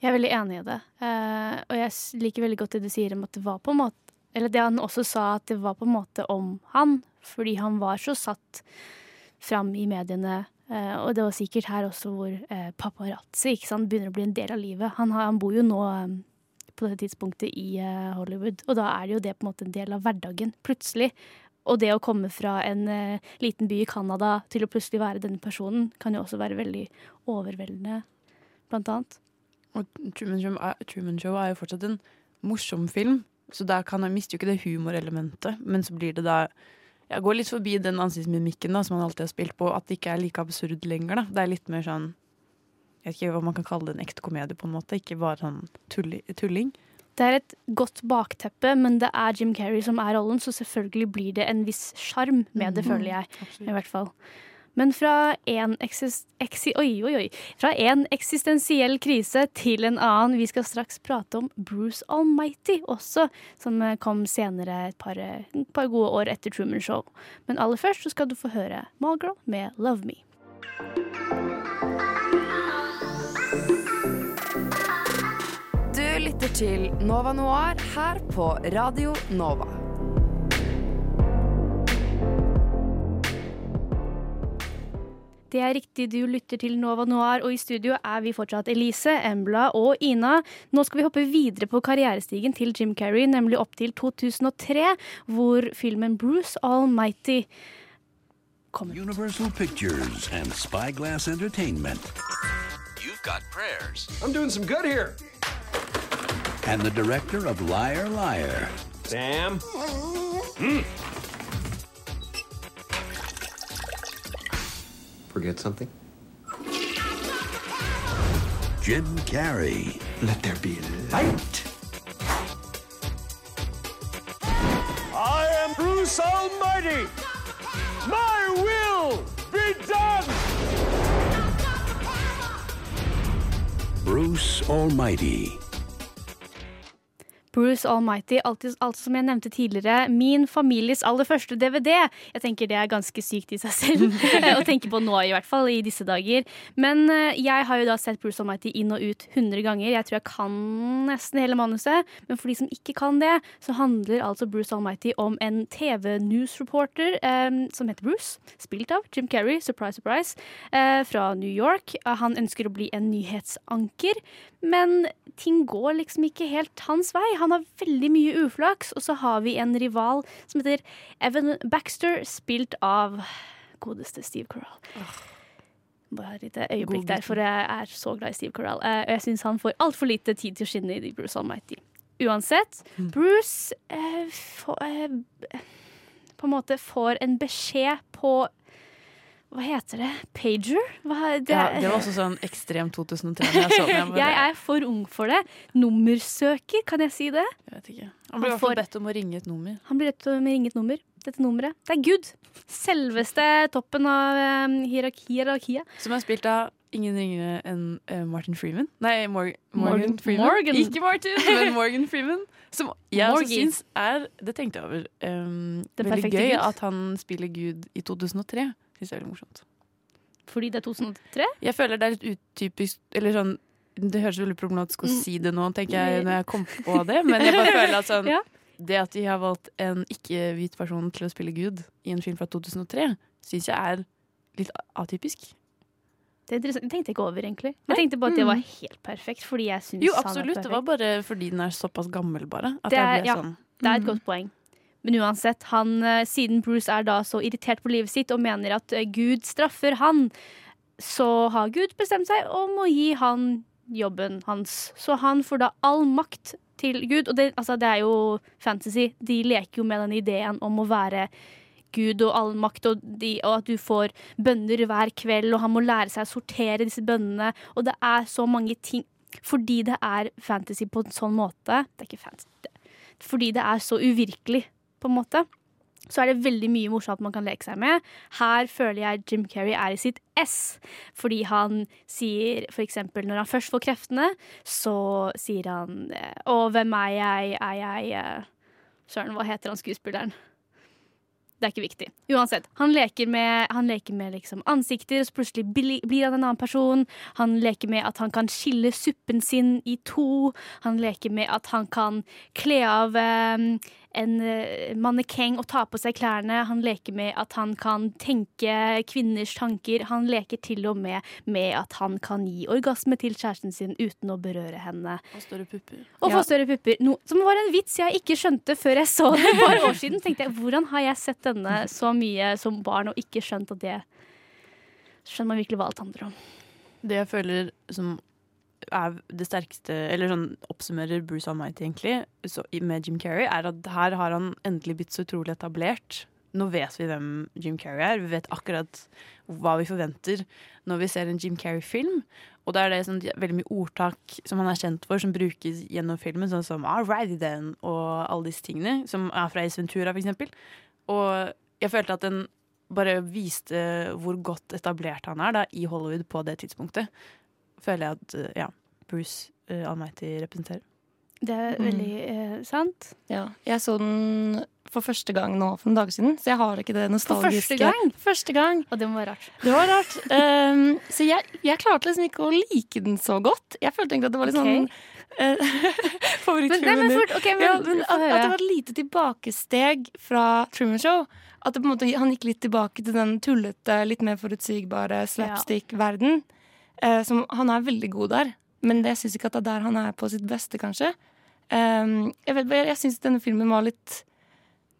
Jeg er veldig enig i det. Uh, og jeg liker veldig godt det du sier om at det var på en måte Eller det han også sa, at det var på en måte om han. Fordi han var så satt fram i mediene. Eh, og det var sikkert her også hvor eh, paparazzi ikke sant, begynner å bli en del av livet. Han, har, han bor jo nå eh, på dette tidspunktet i Hollywood, og da er det jo det på en måte en del av hverdagen. Plutselig. Og det å komme fra en uh, liten by i Canada til å plutselig være denne personen, kan jo også være veldig overveldende, blant annet. Og Truman Show, er, Truman Show er jo fortsatt en morsom film, så der kan jeg mister jo ikke det humorelementet. Men så blir det da Jeg går litt forbi den ansiktsmimikken da, som han alltid har spilt på, at det ikke er like absurd lenger. da. Det er litt mer sånn Jeg vet ikke hva man kan kalle det, en ekte komedie, på en måte. Ikke bare sånn tulli, tulling. Det er et godt bakteppe, men det er Jim Carrey som er rollen, så selvfølgelig blir det en viss sjarm med det, Mhm, føler jeg. I hvert fall. Men fra en, eksist, eksistensiell krise til en annen. Vi skal straks prate om Bruce Almighty også, som eh, kom senere et par, eh, et par gode år etter Truman Show. Men aller først så skal du få høre Malgirl med Love Me. Du lytter til Nova Noir her på Radio Nova. Det er riktig, du lytter til Nova Noir, og i studio er vi fortsatt Elise, Embla og Ina. Nå skal vi hoppe videre på karrierestigen til Jim Carrey, nemlig opp til 2003, hvor filmen Bruce Almighty Universal Pictures and Spyglass Entertainment. You've got prayers. I'm doing some good here. And the director of Liar Liar. Sam? Forget something? Jim Carrey. Let there be light. I am Bruce Almighty. My will be done. Bruce Almighty. Bruce Almighty, alt, alt, som jeg nevnte tidligere, min families aller første DVD. Jeg tenker det er ganske sykt i seg selv [LAUGHS] å tenke på nå, i hvert fall i disse dager. Men eh, jeg har jo da sett Bruce Almighty inn og ut 100 ganger. Jeg tror jeg kan nesten hele manuset. Men for de som ikke kan det, så handler altså Bruce Almighty om en TV-news-reporter eh, som heter Bruce, spilt av Jim Carrey, surprise, surprise, eh, fra New York. Eh, Han ønsker å bli en nyhetsanker, men ting går liksom ikke helt hans vei. Han har veldig mye uflaks, og så har vi en rival som heter Evan Baxter, spilt av godeste Steve Carell. Bare et lite øyeblikk der, for jeg er så glad i Steve Carell. Uh, Og jeg syns han får altfor lite tid til å skinne i Bruce Almighty. Uansett, Bruce uh, får, uh, på en måte får en beskjed på Hva heter det? Pager? Hva, det, Ja, det var også sånn ekstrem 2003. Jeg, så den. [LAUGHS] Jeg er for ung for det. Nummersøker, kan jeg si det? Jeg vet ikke. Han ble i hvert fall bedt om å ringe et nummer. Han blir bedt om å ringe et nummer. Dette nummeret. Det er Gud. Selveste toppen av um, hierarkiet. Som er spilt av ingen ringere enn uh, Martin Freeman. Nei, Mor Morgan, Morgan- Freeman. Morgan. Ikke Martin, men [LAUGHS] Morgan Freeman. Som jeg også syns er Det tenkte jeg over. Um, veldig gøy Gud. at han spiller Gud i 2003. Syns jeg er veldig morsomt. Fordi det er 2003? Jeg føler det er litt utypisk Eller sånn Det høres veldig problematisk å Mm. si det nå, tenker jeg, når jeg kom på det, men jeg bare [LAUGHS] føler at sånn Ja. Det at de har valgt en ikke-hvit person til å spille Gud i en film fra 2003, syns jeg er litt atypisk. Det er interessant. Jeg tenkte ikke over, egentlig. Jeg tenkte bare at det Mm. var helt perfekt. Fordi jeg synes Jo, absolutt. Det var bare fordi den er såpass gammel, bare. At Det jeg er, ble ja, sånn det er et mm. godt poeng. Men uansett, han, eh, siden Bruce er da så irritert på livet sitt og mener at eh, Gud straffer han, så har Gud bestemt seg om å gi han jobben hans. Så han får da all makt til Gud. Og det, altså, det er jo fantasy. De leker jo med den ideen om å være Gud og all makt, og, de, og at du får bønner hver kveld, og han må lære seg å sortere disse bønnene. Og det er så mange ting Fordi det er fantasy på en sånn måte Det er ikke fantasy. Fordi det er så uvirkelig, på en måte så er det veldig mye morsomt man kan leke seg med. Her føler jeg Jim Carrey er i sitt ess, fordi han sier eksempel når han først får kreftene, så sier han eh, Å, hvem er jeg? Er jeg eh, Søren, hva heter han skuespilleren? Det er ikke viktig. Uansett. Han leker med, han leker med liksom ansikter, og så plutselig blir han en annen person. Han leker med at han kan skille suppen sin i to. Han leker med at han kan kle av eh, en eh, mannekeng og tar på seg klærne. Han leker med at han kan tenke kvinners tanker. Han leker til og med med at han kan gi orgasme til kjæresten sin uten å berøre henne. Og større pupper. Og få større pupper. No, som var en vits jeg ikke skjønte før jeg så det et år siden. Tenkte jeg, Hvordan har jeg sett denne så mye som barn og ikke skjønt at det Skjønner man virkelig hva alt handler om. Det jeg føler som er det sterkeste Eller sånn oppsummerer Bruce Almighty, egentlig, så, med Jim Carrey, er at her har han endelig blitt så utrolig etablert. Nå vet vi hvem Jim Carrey er. Vi vet akkurat hva vi forventer når vi ser en Jim Carrey-film. Og da er det sånn, veldig mye ordtak som han er kjent for, som brukes gjennom filmen, sånn som Alrighty then, og alle disse tingene, som er fra Ace Ventura, for eksempel. Og jeg følte at den bare viste hvor godt etablert han er da, i Hollywood på det tidspunktet. Føler jeg at ja, Bruce uh, Almighty representerer. Det er Mm. veldig eh, sant. Ja, jeg så den for første gang nå for noen dager siden, så jeg har ikke det nostalgiske. første gang? Første gang. Og det må være rart. Det var rart. Um, [LAUGHS] så jeg, jeg klarte liksom ikke å like den så godt. Jeg følte egentlig at det var litt sånn [LAUGHS] uh, Favoritt-Truman. nei, men fort, ok, men ja, men at, at det var et lite tilbakesteg fra Truman Show. At det på en måte, han gikk litt tilbake til den tullete, litt mer forutsigbare slapstick-verden. Uh, som Han er veldig god der, men jeg syns ikke at det er der han er på sitt beste, kanskje. Um, jeg vet, jeg, jeg syns denne filmen var litt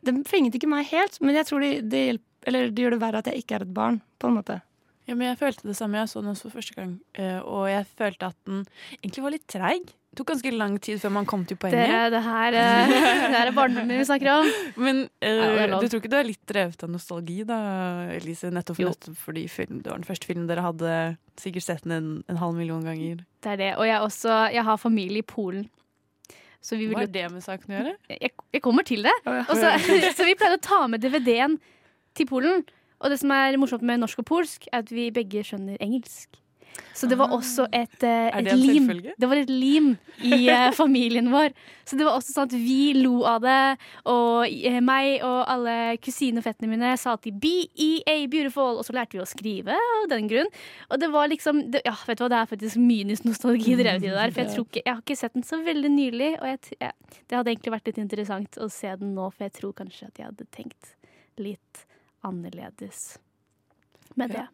Den fenget ikke meg helt, men jeg tror det, det, hjelper, det gjør det verre at jeg ikke er et barn, på en måte. Ja, men jeg følte det samme. Jeg så den også for første gang. eh, og jeg følte at den egentlig var litt treig. Tok ganske lang tid før man kom til poenget. Dere, det her, eh, [LAUGHS] det her er barndommen vi snakker om. Men lov. du tror ikke du er litt drevet av nostalgi da, Elise? Nettopp, nettopp fordi film, det var den første filmen dere hadde sikkert sett den en, en halv million ganger. Det er det. Og jeg, også, jeg har familie i Polen. Så vi vil Hva har det med saken å gjøre? jeg, jeg kommer til det. Og så, [LAUGHS] så vi pleide å ta med DVD-en til Polen. Og det som er morsomt med norsk og polsk, er at vi begge skjønner engelsk. Så det var også et, eh, et det lim. selvfølge? Det var et lim i eh, [LAUGHS] familien vår. Så det var også sånn at vi lo av det. Og eh, meg og alle kusine og fettene mine sa alltid BEA, beautiful. Og så lærte vi å skrive av den grunn. Og det var liksom det, Ja, vet du hva, det er faktisk minusnostalgi nostalgi drevet i det der. For jeg, [LAUGHS] ikke, jeg har ikke sett den så veldig nylig. Og jeg, ja, det hadde egentlig vært litt interessant å se den nå, for jeg tror kanskje at jeg hadde tenkt litt annerledes med det.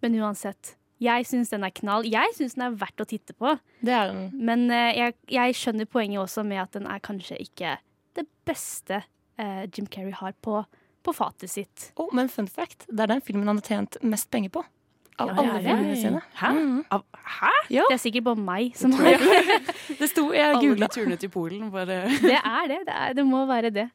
Men uansett. Jeg syns den er knall. Jeg syns den er verdt å titte på. Det er den. Men uh, jeg, jeg skjønner poenget også med at den er kanskje ikke det beste uh, Jim Carrey har på, på fatet sitt. Oh, men fun fact, det er den filmen han har tjent mest penger på. Av Ja, alle det det. filmene sine. Hæ? Mhm. Hæ? Ja. Det er sikkert bare meg som har jeg. [LAUGHS] Det sto, jeg Alle googla. de turene til Polen bare Det er det. Det, er, det må være det.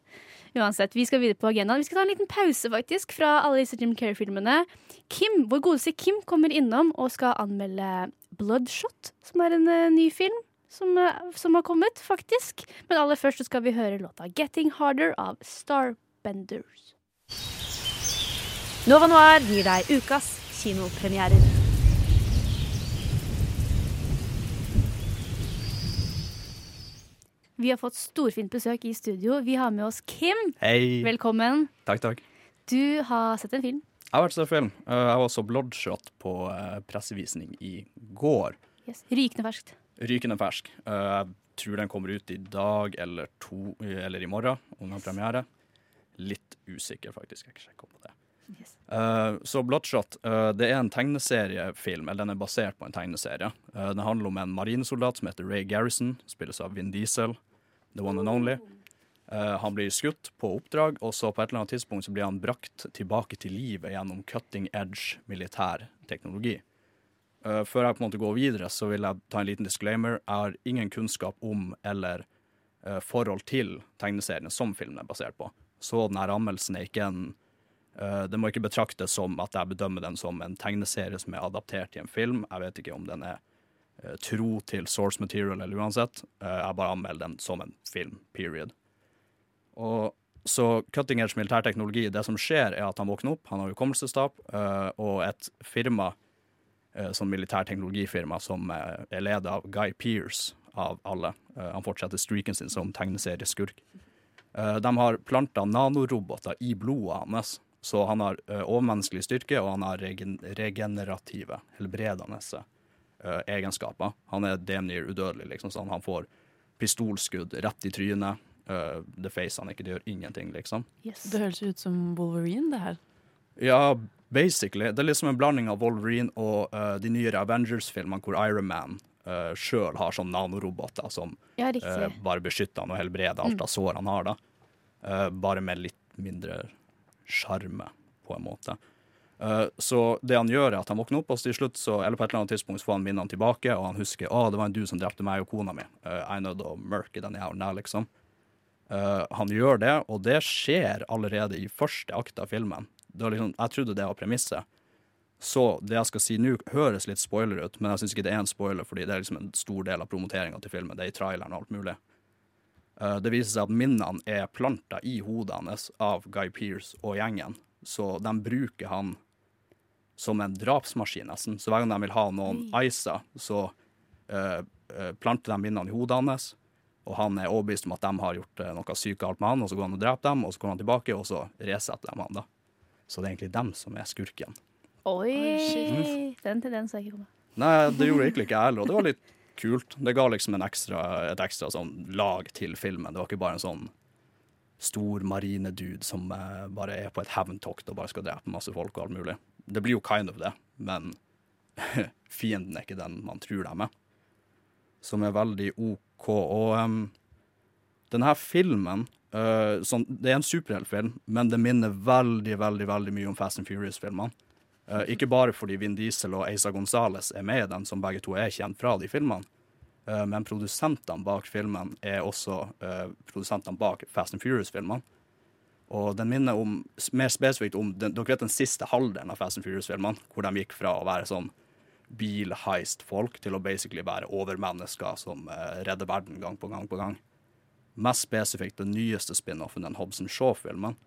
Uansett, vi skal videre på agendaen. Vi skal ta en liten pause faktisk fra alle disse Jim Carrey-filmene. Kim, Vår godeste Kim kommer innom og skal anmelde Bloodshot, som er en uh, ny film som, eh, som har kommet, faktisk. Men aller først så skal vi høre låta 'Getting Harder' av Starbenders. Nova Noir gir deg ukas kinopremierer. Vi har fått storfint besøk i studio. Vi har med oss Kim. Hei. Velkommen. Takk, takk. Du har sett en film. Jeg har vært sett film. Uh, Jeg var så Bloodshot på uh, pressevisning i går. Yes. Rykende ferskt. Rykende fersk. Uh, Jeg tror den kommer ut i dag eller to Eller i morgen, om den har premiere. Litt usikker, faktisk. Jeg har ikke sjekket på det. Uh, så Bloodshot uh, det er en tegneseriefilm, eller den er basert på en tegneserie. Uh, den handler om en marinesoldat som heter Ray Garrison, spilles av Vin Diesel, the one and only. Uh, han blir skutt på oppdrag, og så på et eller annet tidspunkt så blir han brakt tilbake til livet gjennom cutting edge militær teknologi. Uh, før jeg på en måte går videre, så vil jeg ta en liten disclaimer. Jeg har ingen kunnskap om eller uh, forhold til tegneseriene som filmen er basert på. Så denne anmeldelsen er ikke en Det må ikke betraktes som at jeg bedømmer den som en tegneserie som er adaptert til en film. Jeg vet ikke om den er tro til source material eller uansett. Eh, jeg bare anmelder den som en film, period. Og så cutting edge militærteknologi, det som skjer er at han våkner opp, han har hukommelsestap, eh, og et firma, eh, sånn militærteknologifirma som eh, er ledet av Guy Pearce av alle, eh, han fortsetter streaken sin som tegneserieskurk. Eh, de har planta nanoroboter i blodet hans, så han har eh, overmenneskelig styrke, og han har regen regenerative, helbredende eh, egenskaper. Han er damn near udødelig, liksom, sånn han får pistolskudd rett i trynet. Uh, the face han ikke, det gjør ingenting, liksom. Det høres ut som Wolverine, det her. Ja, basically. Det er liksom en blanding av Wolverine og uh, de nyere Avengers-filmene hvor Iron Man uh, sjøl har sånn nanoroboter som Ja, eh, bare beskytter han og helbreder alt Mm. av sår han har, da. Eh, bare med litt mindre sjarme, på en måte. Eh, så det han gjør, er at han våkner opp, og til slutt, så, eller på et eller annet tidspunkt, så får han minnene tilbake, og han husker å, det var en du som drepte meg og kona mi. Eh, jeg er nødt til å mørke den jævelen der, liksom. Eh, han gjør det, og det skjer allerede i første akt av filmen. Liksom, jeg trodde det var premisset. Så det jeg skal si nå, høres litt spoiler ut, men jeg syns ikke det er en spoiler, fordi det er liksom en stor del av promoteringa til filmen. Det er i traileren og alt mulig. Eh, det viser seg at minnene er planta i hodet hans av Guy Pearce og gjengen, så de bruker han som en drapsmaskin, nesten. Så hver gang de vil ha noen icer, så eh, eh, planter de minnene i hodet hans, og han er overbevist om at de har gjort eh, noe sykt galt med han, og så går han og dreper dem, og så går han tilbake, og så resetter de han, da. Så det er egentlig dem som er skurken. Oi! Mm. Den til den så jeg ikke komme. Nei, det gjorde egentlig ikke jeg heller, og det var litt kult. Det ga liksom en ekstra, et ekstra sånn lag til filmen. Det var ikke bare en sånn stor marinedude som eh, bare er på et hevntokt og bare skal drepe masse folk og alt mulig. Det blir jo kind of det, men [LAUGHS] fienden er ikke den man tror dem er. Som er veldig OK. Og um, denne filmen uh, sånn, Det er en superheltfilm, men det minner veldig, veldig, veldig mye om Fast and Furious-filmene. Uh, ikke bare fordi Vin Diesel og Eisa Gonzales er med i den, som begge to er kjent fra de filmene, men produsentene bak filmen er også eh, produsentene bak Fast and Furious-filmene. Og den minner om, mer spesifikt om den, Dere vet den siste halvdelen av Fast and Furious-filmene, hvor de gikk fra å være sånn bilheist-folk til å basically være overmennesker som eh, redder verden gang på gang på gang. Mest spesifikt den nyeste spin-offen, den Hobson Shaw-filmen.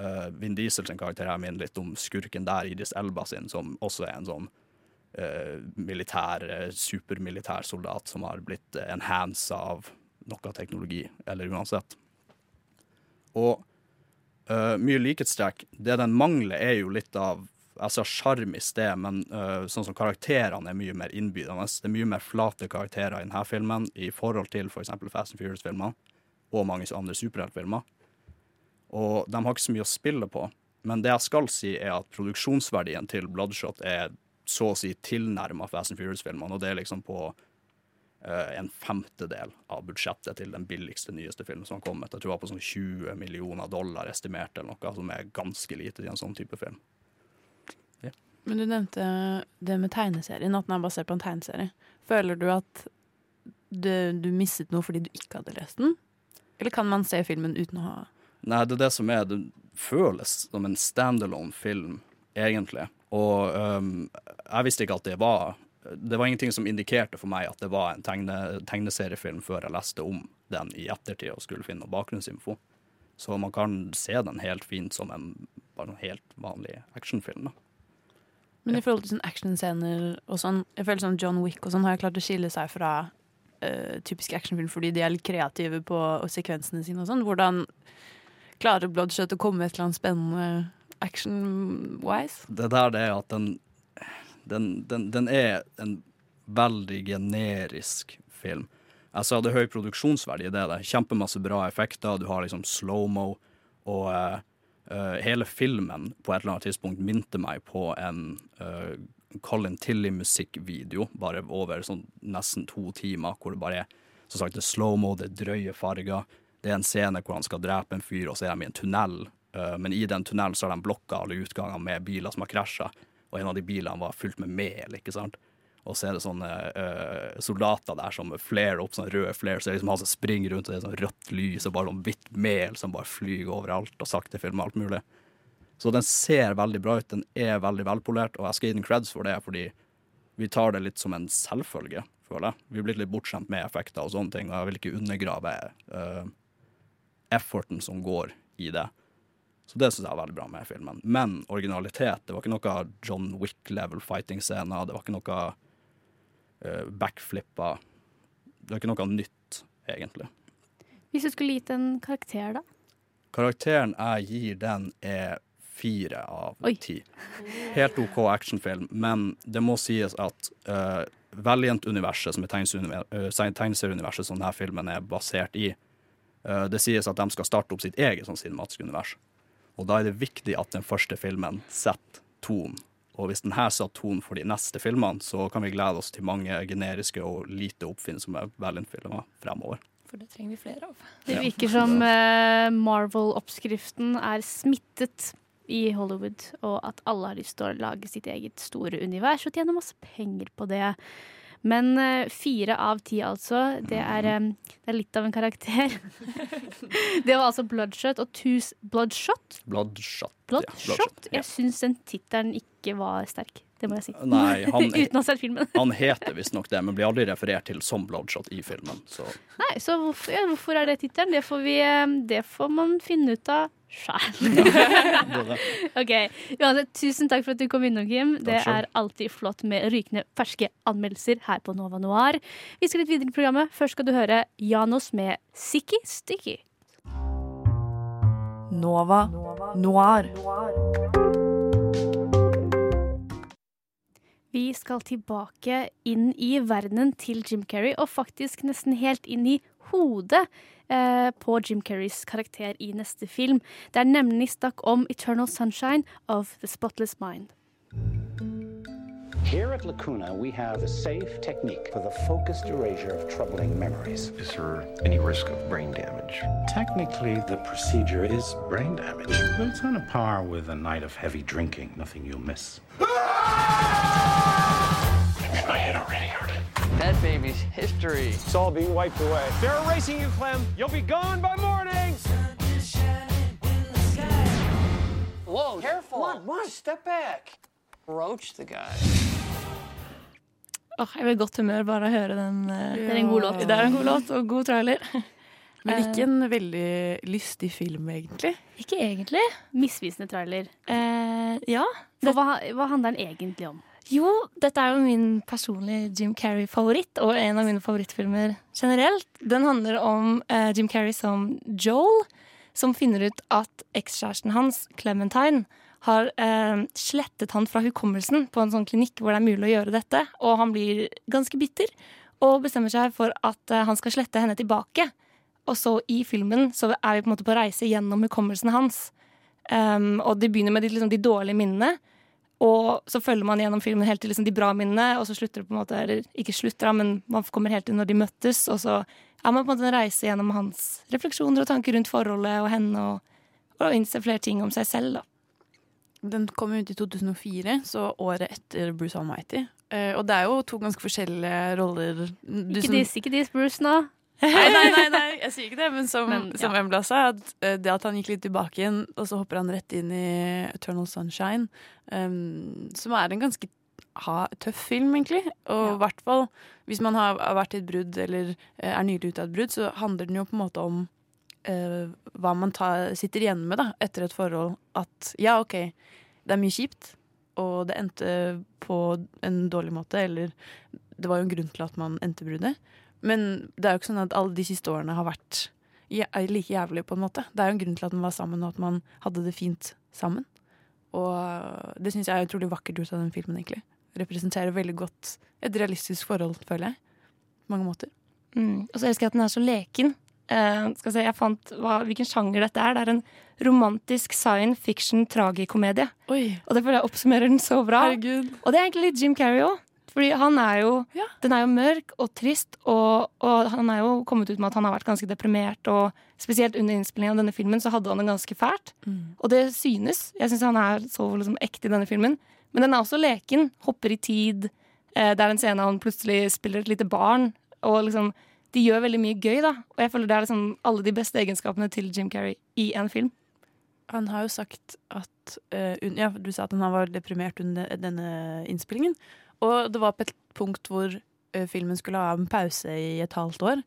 Uh, Vin Diesel sin karakter her minner litt om skurken der, Idris Elba sin, som også er en sånn eh, militær, eh, supermilitær soldat som har blitt enhansa av noe teknologi, eller uansett. Og uh, mye likhetstrekk. Det den mangler, er jo litt av Jeg sa sjarm i sted, men uh, sånn som karakterene er mye mer innbydende. Det er mye mer flate karakterer i denne filmen i forhold til f.eks. Fast and Furious-filmer og mange andre superheltfilmer. Og de har ikke så mye å spille på. Men det jeg skal si, er at produksjonsverdien til Bloodshot er så å si tilnærma Fast and Furious-filmene, og det er liksom på uh, en femtedel av budsjettet til den billigste, nyeste filmen som har kommet. Jeg tror det var på sånn 20 millioner dollar estimert, eller noe, som er ganske lite i en sånn type film. Men du nevnte det med tegneserien, at den er basert på en tegneserie. Føler du at du, du mistet noe fordi du ikke hadde lest den? Eller kan man se filmen uten å ha Nei, det er det som er Det føles som en standalone film, egentlig. Og um, jeg visste ikke at det var Det var ingenting som indikerte for meg at det var en tegne, tegneseriefilm før jeg leste om den i ettertid og skulle finne noen bakgrunnsinfo. Så man kan se den helt fint som en bare en helt vanlig actionfilm. da. Men i forhold til sånn actionscener og sånn, jeg føler som John Wick og sånn har jeg klart å skille seg fra uh, typiske actionfilm fordi de er litt kreative på sekvensene sine og sånn. Hvordan klarer Bloodshot å komme med et eller annet spennende action-wise? Det der det er at den, den, den, den er en veldig generisk film. Altså, det er høy produksjonsverdi det. Det er kjempemasse bra effekter. Du har liksom slow-mo, og uh, uh, hele filmen på et eller annet tidspunkt minte meg på en uh, Colin Tilly-musikkvideo, bare over sånn nesten to timer, hvor det bare er som sagt, det er slow-mo, det er drøye farger, Det er en scene hvor han skal drepe en fyr, og så er de i en tunnel. Eh, men i den tunnelen så har de blokka alle utganger med biler som har krasja, og en av de bilene var fylt med mel, ikke sant. Og så er det sånne uh, soldater der som flarer opp sånne røde flair, så det er liksom han som springer rundt, og det er sånn rødt lys og bare sånn hvitt mel som bare flyr overalt, og sakte filmer alt mulig. Så den ser veldig bra ut, den er veldig velpolert, og jeg skal gi den creds for det, fordi vi tar det litt som en selvfølge, føler jeg. Vi er blitt litt bortskjemt med effekter og sånne ting, og jeg vil ikke undergrave uh, efforten som går i det. Så det syns jeg er veldig bra med filmen. Men originalitet, det var ikke noe John Wick-level fighting-scener, det var ikke noe uh, backflipper. Det var ikke noe nytt, egentlig. Hvis du skulle gitt en karakter, da? Karakteren jeg gir den, er fire av Oi. ti. Helt OK actionfilm, men det må sies at uh, Valiant-universet, som er uh, tegneserieuniverset som denne filmen er basert i, det sies at de skal starte opp sitt eget sånn cinematiske univers. Og da er det viktig at den første filmen setter tonen. Og hvis den her satt tonen for de neste filmene, så kan vi glede oss til mange generiske og lite oppfinnsomme Valiant-filmer fremover. For det trenger vi flere av. Det virker som eh, Marvel-oppskriften er smittet i Hollywood, og at alle har lyst til å lage sitt eget store univers og tjene masse penger på det. Men eh, fire av ti, altså. Det er, eh, det er litt av en karakter. [LAUGHS] det var altså Bloodshot og Tus Bloodshot. Bloodshot. Bloodshot? Jeg syns den tittelen ikke var sterk. Det må jeg si. Nei, [LAUGHS] han, Uten å ha sett filmen. han heter visstnok det, men blir aldri referert til som Bloodshot i filmen. Så Nei, så hvorfor, ja, hvorfor er det tittelen? Det, får vi, eh, det får man finne ut av sjæl. [LAUGHS] OK. Uansett, tusen takk for at du kom innom, Kim. Det er alltid flott med rykende ferske anmeldelser her på Nova Noir. Vi skal litt videre i programmet. Først skal du høre Janos med Sikki Stikki Nova Noir. Vi skal tilbake inn i verdenen til Jim Carrey, og faktisk nesten helt inn i hodet eh, på Jim Carreys karakter i neste film. Det er nemlig snakk om Eternal Sunshine of the Spotless Mind. Here at Lacuna, we have a safe technique for the focused erasure of troubling memories. Is there any risk of brain damage? Technically, the procedure is brain damage, but it's on a par with a night of heavy drinking. Nothing you'll miss. I'm in my head already, Arlen. That baby's history. It's all being wiped away. They're erasing you, Clem. You'll be gone by morning. Whoa, Careful. Come on, on, step back. Roach the guy. Åh, jeg blir i godt humør bare av å høre den. eh, Det er en god låt. Det er en god låt og god trailer. [LAUGHS] Men ikke en veldig lystig film, egentlig. Ikke egentlig. Misvisende trailer. Eh, ja. For hva, hva handler den egentlig om? Jo, dette er jo min personlige Jim Carrey-favoritt, og en av mine favorittfilmer generelt. Den handler om uh, Jim Carrey som Joel, som finner ut at ekskjæresten hans, Clementine, har uh, slettet han fra hukommelsen på en sånn klinikk hvor det er mulig å gjøre dette, og han blir ganske bitter og bestemmer seg for at uh, han skal slette henne tilbake. Og så i filmen så er vi på en måte på reise gjennom hukommelsen hans. Um, og det begynner med de, liksom, de dårlige minnene. Og så følger man gjennom filmen helt til liksom, de bra minnene, og så slutter det på en måte Eller ikke slutter, men man kommer helt til når de møttes, og så er man på en måte en reise gjennom hans refleksjoner og tanker rundt forholdet og henne, og, og innser flere ting om seg selv, da. Den kom ut i 2004, så året etter Bruce Almighty. Eh, og det er jo to ganske forskjellige roller. Du Ikke som- diss, ikke diss Bruce nå. Nei, nei, nei, nei, jeg sier ikke det, men som, Men, ja. som Embla sa, at eh, det at han gikk litt tilbake igjen, og så hopper han rett inn i Eternal Sunshine, um, som er en ganske ha, tøff film, egentlig. Og i hvert fall hvis man har, har vært i et brudd, eller eh, er nylig ute av et brudd, så handler den jo på en måte om uh, hva man tar, sitter igjen med da, etter et forhold. At ja, OK, det er mye kjipt, og det endte på en dårlig måte, eller det var jo en grunn til at man endte bruddet. Men det er jo ikke sånn at alle de siste årene har vært like jævlig, på en måte. Det er jo en grunn til at man var sammen, og at man hadde det fint sammen. Og det syns jeg er utrolig vakkert gjort av den filmen, egentlig. Representerer veldig godt et realistisk forhold, føler jeg. På mange måter. Mm. Og så elsker jeg at den er så leken. Uh, skal se, jeg fant hva, hvilken sjanger dette er. Det er en romantisk science fiction tragikomedie. Oi. Og det føler jeg oppsummerer den så bra. Herregud. Og det er egentlig litt Jim Carrey òg. Fordi han er jo Den er jo mørk og trist, og, og han er jo kommet ut med at han har vært ganske deprimert. Og spesielt under innspillingen av denne filmen så hadde han det ganske fælt. Mm. Og det synes. Jeg syns han er så liksom ekte i denne filmen. Men den er også leken. Hopper i tid. Eh, det er en scene han plutselig spiller et lite barn. Og liksom De gjør veldig mye gøy, da. Og jeg føler det er liksom alle de beste egenskapene til Jim Carrey i en film. Han har jo sagt at uh, Ja, du sa at han var deprimert under denne innspillingen. Og det var på et punkt hvor eh, filmen skulle ha en pause i et halvt år.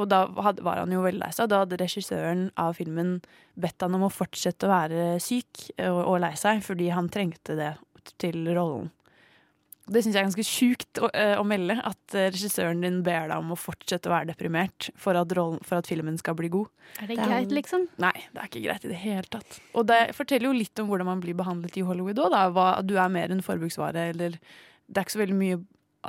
Og da var han jo veldig lei seg. Da hadde regissøren av filmen bedt han om å fortsette å være syk og, og lei seg, fordi han trengte det til rollen. Det syns jeg er ganske sjukt å, eh, å melde, at eh, regissøren din ber deg om å fortsette å være deprimert for at, rollen, for at filmen skal bli god. Er det greit, liksom? Nei, det er ikke greit i det hele tatt. Og det forteller jo litt om hvordan man blir behandlet i Hollywood òg, da. Hva, du er mer enn forbruksvare, eller Det er ikke så veldig mye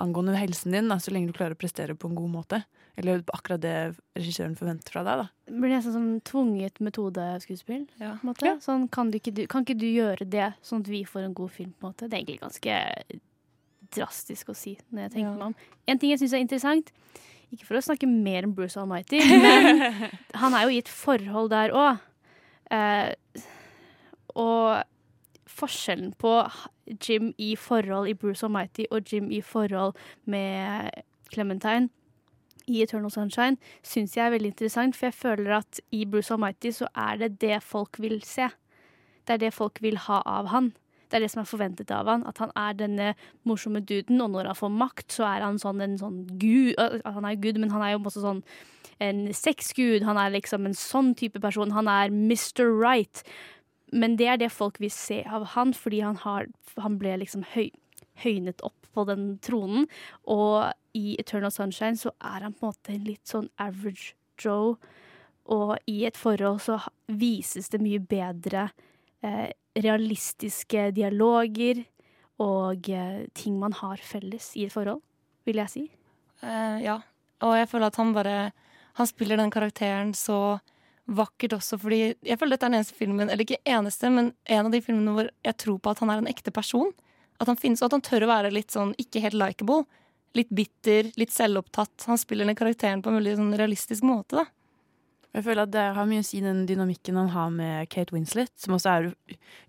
angående helsen din, da, så lenge du klarer å prestere på en god måte. Eller akkurat det regissøren forventer fra deg, da. Det blir nesten som tvunget metodeskuespill. på en måte. Sånn, kan, ikke, du, kan ikke du gjøre det, sånn at vi får en god film? på en måte? Det er egentlig ganske drastisk å si, når jeg tenker meg om. En ting jeg syns er interessant, ikke for å snakke mer om Bruce Almighty, men [LAUGHS] han er jo i et forhold der òg. Eh, og forskjellen på Jim i forhold i Bruce Almighty og Jim i forhold med Clementine i Eternal Sunshine syns jeg er veldig interessant, for jeg føler at i Bruce Almighty så er det det folk vil se. Det er det folk vil ha av han. Det er det som er forventet av han. At han er denne morsomme duden, og når han får makt, så er han sånn en sånn gud Han er gud, men han er jo også sånn en sexgud. Han er liksom en sånn type person. Han er Mr. Right. Men det er det folk vil se av han, fordi han, har, han ble liksom høy, høynet opp på den tronen. Og i Eternal Sunshine så er han på en måte en litt sånn average Joe. Og i et forhold så vises det mye bedre eh, realistiske dialoger og eh, ting man har felles i et forhold, vil jeg si. Uh, ja. Og jeg føler at han bare Han spiller den karakteren så vakkert også, fordi jeg føler dette er den eneste filmen, eller ikke eneste, men en av de filmene hvor jeg tror på at han er en ekte person. At han finnes, og at han tør å være litt sånn ikke helt likeable. Litt bitter, litt selvopptatt. Han spiller den karakteren på en veldig sånn realistisk måte, da. Jeg føler at det har mye å si den dynamikken han har med Kate Winslet, som også er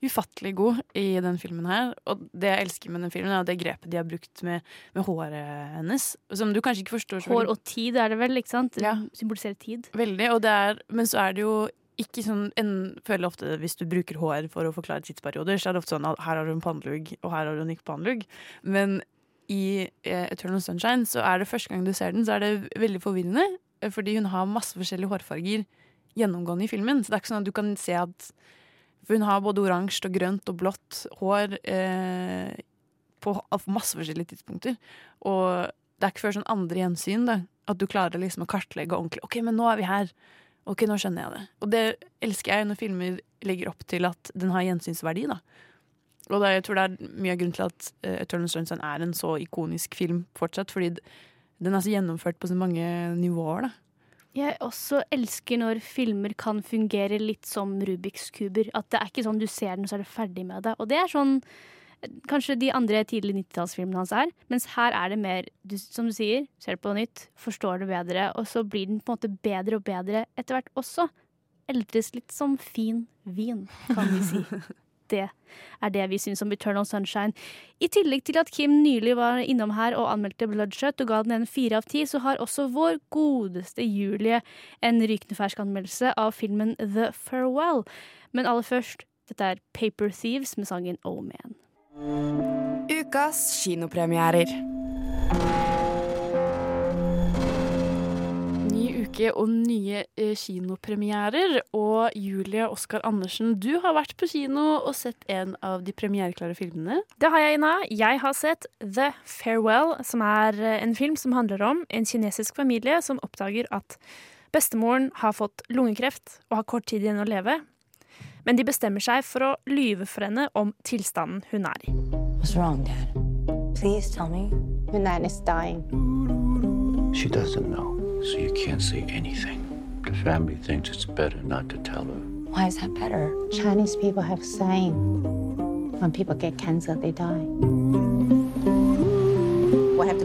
ufattelig god i den filmen her. Og det jeg elsker med den filmen, er det grepet de har brukt med, med håret hennes. Som du kanskje ikke forstår så Hår og tid er det vel, ikke sant? Ja. Symboliserer tid. Veldig, er, men så er det jo ikke sånn en, føler ofte Hvis du bruker hår for å forklare tidsperioder, så er det ofte sånn at her har du en pannelugg, og her har du en ikke pannelugg. Men i eh, Eternal Sunshine så er det første gang du ser den, så er det veldig forvirrende. Eh, Fordi hun har masse forskjellige hårfarger gjennomgående i filmen. Så det er ikke sånn at du kan se at For hun har både oransje og grønt og blått hår eh, på masse forskjellige tidspunkter. Og det er ikke før sånn andre gjensyn da, at du klarer liksom å kartlegge ordentlig. OK, men nå er vi her. Ok, nå skjønner jeg det. Og det elsker jeg når filmer legger opp til at den har gjensynsverdi. da. Og det, jeg tror det er mye av grunnen til at uh, Eternal Sunshine er en så ikonisk film fortsatt. Fordi den er så gjennomført på så mange nivåer. da. Jeg også elsker når filmer kan fungere litt som Rubiks kuber. At det er ikke sånn du ser den, så er du ferdig med det. Og det er sånn kanskje de andre tidlige 90-tallsfilmene hans er. Mens her er det mer, du, som du sier, ser det på nytt, forstår det bedre, og så blir den på en måte bedre og bedre etter hvert også. Eldres litt som fin vin, kan vi si. [LAUGHS] Det er det vi syns om Eternal Sunshine. I tillegg til at Kim nylig var innom her og anmeldte Bloodshot og ga den en fire av ti, så har også vår godeste Julie en rykende fersk anmeldelse av filmen The Farewell. Men aller først, dette er Paper Thieves med sangen Oh Man. Ukas kinopremierer. Uke og nye eh, kinopremierer. Og Julie Oskar Andersen, du har vært på kino og sett en av de premiereklare filmene. Det har jeg, Ina. Jeg har sett The Farewell, som er eh, en film som handler om en kinesisk familie som oppdager at bestemoren har fått lungekreft og har kort tid igjen å leve. Men de bestemmer seg for å lyve for henne om tilstanden hun er i. What's wrong, Dad? Please tell me. Minan is dying. She doesn't know, so you can't say anything. The family thinks it's better not to tell her. Why is that better? Chinese people have saying when people get cancer, they die.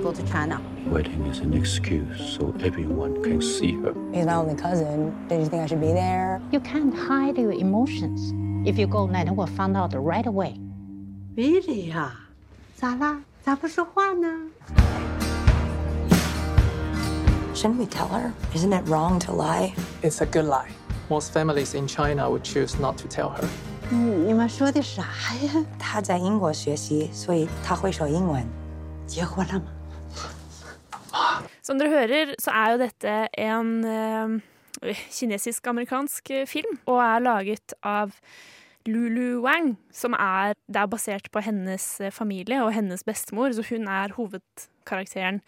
go to China. Wedding is an excuse so everyone can see her. He's my only cousin. Did you think I should be there? You can't hide your emotions. If you go, Nana will find out right away. Really 呀？咋啦？咋不说话呢 ？Shouldn't we tell her? Isn't it wrong to lie? It's a good lie. Most families in China would choose not to tell her. 嗯，你们说的啥呀？他在英国学习，所以他会说英文。结婚了吗？ Som dere hører, så er jo dette en eh, kinesisk-amerikansk eh, film, og er laget av Lulu Wang, som er, det er basert på hennes eh, familie og hennes bestemor, så hun er hovedkarakteren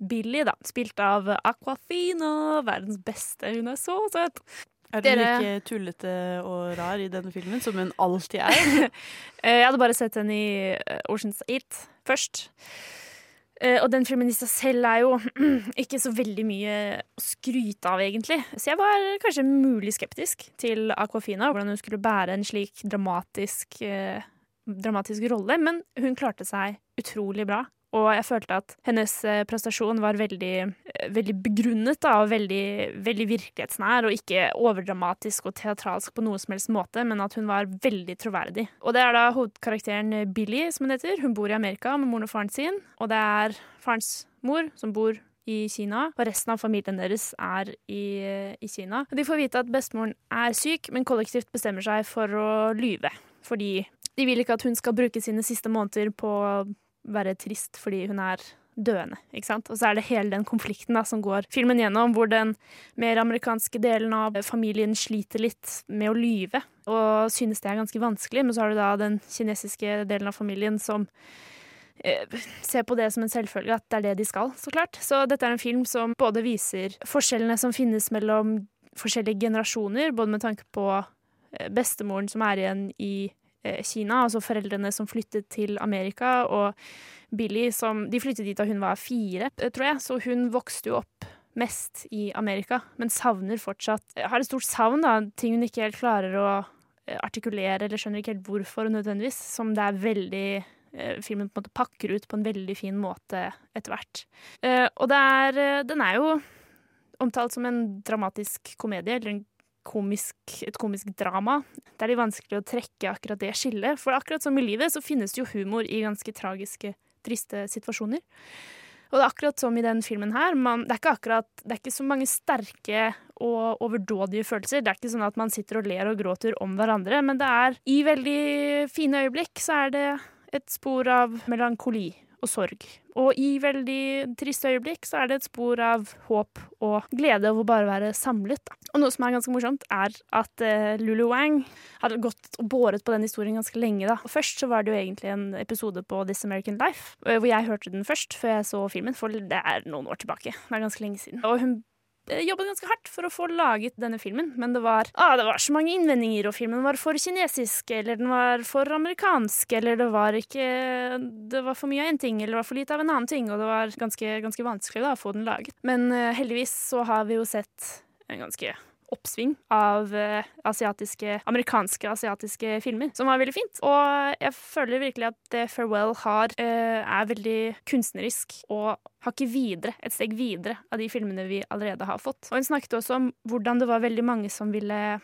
Billy, da, spilt av Aquafina, verdens beste. Hun er så søt. Er hun like tullete og rar i denne filmen som hun alltid er? [LAUGHS] Eh, Jeg hadde bare sett henne i eh, Ocean's 8 først. Eh, Og den filmen i seg selv er jo [CLEARS THROAT] ikke så veldig mye å skryte av, egentlig. Så jeg var kanskje mulig skeptisk til Aquafina, hvordan hun skulle bære en slik dramatisk, dramatisk rolle. Men hun klarte seg utrolig bra. Og jeg følte at hennes eh, prestasjon var veldig, eh, veldig begrunnet da, og veldig, veldig virkelighetsnær, og ikke overdramatisk og teatralsk på noe som helst måte, men at hun var veldig troverdig. Og det er da hovedkarakteren Billy, som hun heter. Hun bor i Amerika med moren og faren sin, og det er farens mor som bor i Kina, og resten av familien deres er i, i Kina. De får vite at bestemoren er syk, men kollektivt bestemmer seg for å lyve. Fordi de vil ikke at hun skal bruke sine siste måneder på være trist fordi hun er døende. ikke sant? Og så er det hele den konflikten da, som går filmen gjennom, hvor den mer amerikanske delen av familien sliter litt med å lyve, og synes det er ganske vanskelig. Men så har du da den kinesiske delen av familien som eh, ser på det som en selvfølge at det er det de skal, så klart. Så dette er en film som både viser forskjellene som finnes mellom forskjellige generasjoner, både med tanke på eh, bestemoren som er igjen i Kina, altså foreldrene som flyttet til Amerika, og Billy som De flyttet dit da hun var fire, eh, tror jeg, så hun vokste jo opp mest i Amerika, men savner fortsatt Har et stort savn, da, ting hun ikke helt klarer å eh, artikulere, eller skjønner ikke helt hvorfor nødvendigvis, som det er veldig eh, Filmen på en måte pakker ut på en veldig fin måte etter hvert. Eh, og det er eh, Den er jo omtalt som en dramatisk komedie, eller en komisk, et komisk drama. Det er litt vanskelig å trekke akkurat det skillet, for akkurat som i livet så finnes det jo humor i ganske tragiske, triste situasjoner. Og det er akkurat som i den filmen her. Man, det, er ikke akkurat, det er ikke så mange sterke og overdådige følelser. Det er ikke sånn at man sitter og ler og gråter om hverandre, men det er i veldig fine øyeblikk så er det et spor av melankoli og sorg. Og i veldig triste øyeblikk så er det et spor av håp og glede over å bare være samlet. Da. Og noe som er ganske morsomt, er at uh, Lulu Wang hadde gått og båret på den historien ganske lenge. da. Og Først så var det jo egentlig en episode på This American Life, eh, hvor jeg hørte den først før jeg så filmen, for det er noen år tilbake. Det er ganske lenge siden. Og hun eh, jobbet ganske hardt for å få laget denne filmen, men det var, ah, det var så mange innvendinger, og filmen var for kinesisk, eller den var for amerikansk, eller det var ikke Det var for mye av én ting, eller det var for lite av en annen ting, og det var ganske, ganske vanskelig da, å få den laget. Men uh, heldigvis så har vi jo sett en ganske oppsving av eh, asiatiske, amerikanske asiatiske filmer, som var veldig fint. Og jeg føler virkelig at det Farewell har, eh, er veldig kunstnerisk og hakket videre, et steg videre av de filmene vi allerede har fått. Og hun snakket også om hvordan det var veldig mange som ville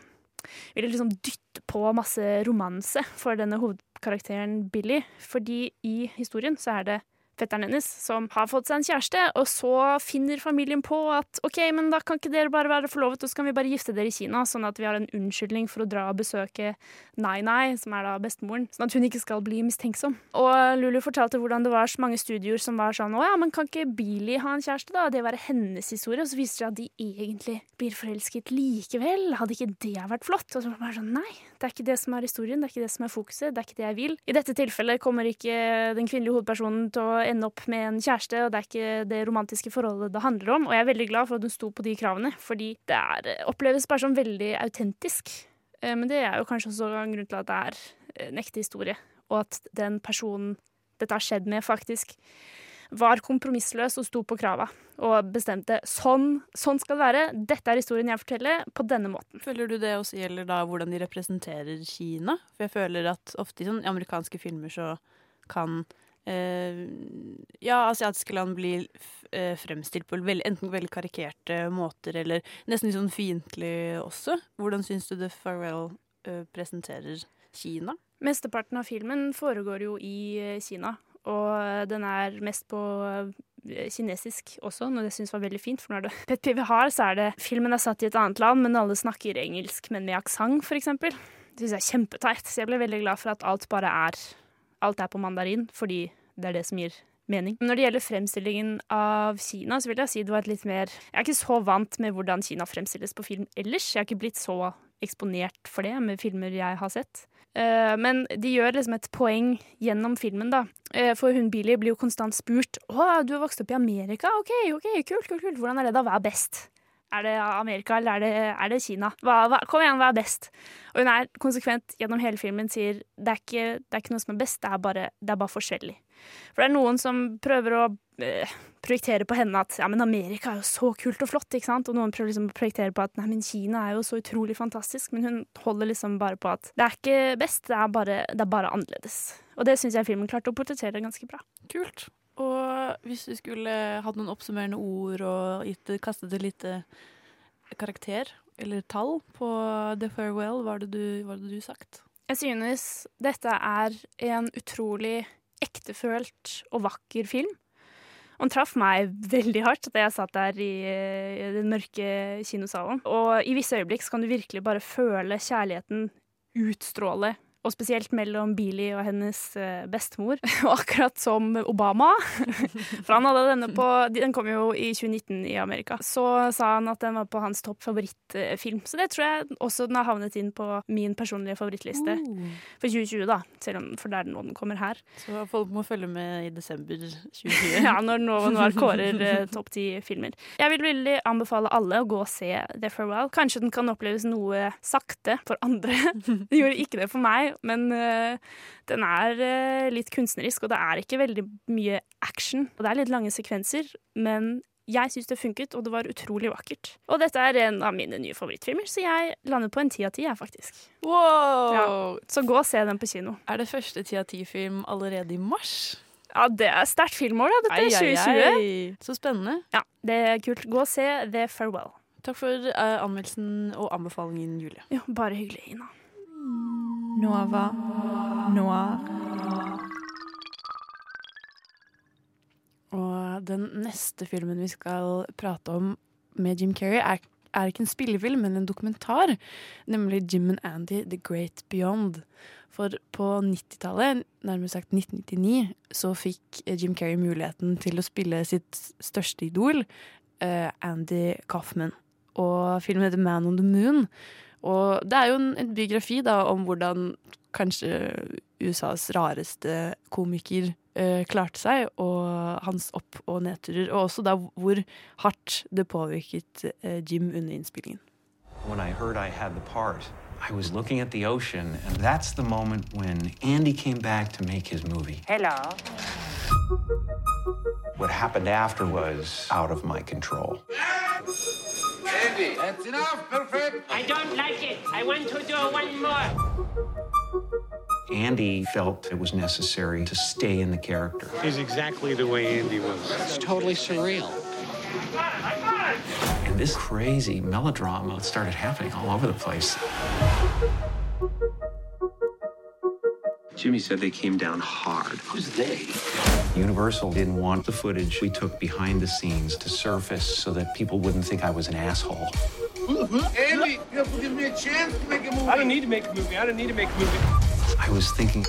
ville liksom dytte på masse romanse for denne hovedkarakteren Billy. Fordi i historien så er det fetteren hennes som har fått seg en kjæreste, og så finner familien på at OK, men da kan ikke dere bare være forlovet, og så kan vi bare gifte dere i Kina, sånn at vi har en unnskyldning for å dra og besøke Nai-Nai, som er da bestemoren, sånn at hun ikke skal bli mistenksom. Og Lulu fortalte hvordan det var så mange studioer som var sånn å ja, men kan ikke Billy ha en kjæreste, da? Det være hennes historie. Og så viser det seg at de egentlig blir forelsket likevel. Hadde ikke det vært flott? Og så var det bare sånn nei, det er ikke det som er historien, det er ikke det som er fokuset, det er ikke det jeg vil. I dette tilfellet kommer ikke den kvinnelige hovedpersonen til å ende opp med en kjæreste, og det er ikke det romantiske forholdet det handler om. Og jeg er veldig glad for at hun sto på de kravene, fordi det er, oppleves bare som veldig autentisk. Eh, Men det er jo kanskje også en grunn til at det er en ekte historie, og at den personen dette har skjedd med, faktisk var kompromissløs og sto på krava og bestemte sånn, sånn skal det være. Dette er historien jeg forteller, på denne måten. Føler du det også gjelder da hvordan de representerer Kina? For jeg føler at ofte i sånn amerikanske filmer så kan eh, ja, asiatiske land blir eh, fremstilt på veldig, enten veldig karikerte måter eller nesten litt sånn fiendtlig også. Hvordan syns du The Farewell eh, presenterer Kina? Mesteparten av filmen foregår jo i eh, Kina, og den er mest på eh, kinesisk også, noe jeg syns var veldig fint. For når det [LAUGHS] pet peeve har, så er det filmen er satt i et annet land, men alle snakker engelsk, men med aksent, eksempel. Det syns jeg er kjempeteit. Så jeg ble veldig glad for at alt bare er Alt er på mandarin, fordi det er det som gir mening. Når det gjelder fremstillingen av Kina, så vil jeg si det var et litt mer Jeg er ikke så vant med hvordan Kina fremstilles på film ellers. Jeg har ikke blitt så eksponert for det med filmer jeg har sett. Eh, men de gjør liksom et poeng gjennom filmen, da. Eh, For hun Billy blir jo konstant spurt Å, du har vokst opp i Amerika? OK, ok, kult, kult, kult. Hvordan er det da? Hva er best? Er det Amerika, eller er det, er det Kina? Hva, hva, kom igjen, hva er best? Og hun er konsekvent gjennom hele filmen sier det er ikke, det er ikke noe som er best, det er, bare, bare forskjellig. For det er noen som prøver å øh, projektere på henne at ja, men Amerika er jo så kult og flott, ikke sant? Og noen prøver liksom å projektere på at nei, men Kina er jo så utrolig fantastisk. Men hun holder liksom bare på at det er ikke best, det er bare, det er bare annerledes. Og det syns jeg filmen klarte å portrettere ganske bra. Kult. Og hvis du skulle hatt noen oppsummerende ord og gitt, kastet et lite karakter eller tall på The Farewell, hva hadde du, du sagt? Jeg synes dette er en utrolig ektefølt og vakker film. Og den traff meg veldig hardt da jeg satt der i, i den mørke kinosalen. Og i visse øyeblikk kan du virkelig bare føle kjærligheten utstråle. Og spesielt mellom Billy og hennes eh, bestemor. [LAUGHS] Og akkurat som Obama, [LAUGHS] for han hadde denne på Den kom jo i 2019 i Amerika. Så sa han at den var på hans topp favorittfilm. Så det tror jeg også den har havnet inn på min personlige favorittliste Uh. for 2020, da. Selv om, for det er nå den kommer her. Så folk må følge med i desember 2020. [LAUGHS] ja, når Nova Noir kårer eh, topp ti filmer. Jeg vil veldig anbefale alle å gå og se The Farewell. Kanskje den kan oppleves noe sakte for andre. Den gjorde ikke det for meg, men eh, den er eh, litt kunstnerisk, og det er ikke veldig mye action. Og det er litt lange sekvenser, men jeg syns det funket, og det var utrolig vakkert. Og dette er en av mine nye favorittfilmer, så jeg lander på en ti av ti, jeg, faktisk. Wow! Ja, så gå og se den på kino. Er det første ti av ti-film allerede i mars? Ja, det er sterkt filmår, da. Dette er 2020. ai, 2020. ai. Så spennende. Ja, det er kult. Gå og se The Farewell. Takk for uh, anmeldelsen og anbefalingen, Julie. Ja, bare hyggelig, Ina. Nova Noir. Og den neste filmen vi skal prate om med Jim Carrey, er, er ikke en spillefilm, men en dokumentar. Nemlig Jim and Andy The Great Beyond. For på 90-tallet, nærmere sagt 1999, så fikk Jim Carrey muligheten til å spille sitt største idol, eh, Andy Kaufman. Og filmen heter Man on the Moon. Og det er jo en, en biografi da, om hvordan kanskje USAs rareste komiker eh, klarte seg, og hans opp- og nedturer. Og også da hvor hardt det påvirket eh, Jim under innspillingen. When I heard I had the part, I was looking at the ocean, and that's the moment when Andy came back to make his movie. Hello. What happened after was out of my control. Andy, that's enough. Perfect. I don't like it. I want to do one more. Andy felt it was necessary to stay in the character. He's exactly the way Andy was. It's totally surreal. And this crazy melodrama started happening all over the place. Jimmy said they came down hard. Who's they? Universal didn't want the footage we took behind the scenes to surface so that people wouldn't think I was an asshole. Mm-hmm. Andy, you have to give me a chance to make a movie. I don't need to make a movie. I don't need to make a movie. I was thinking,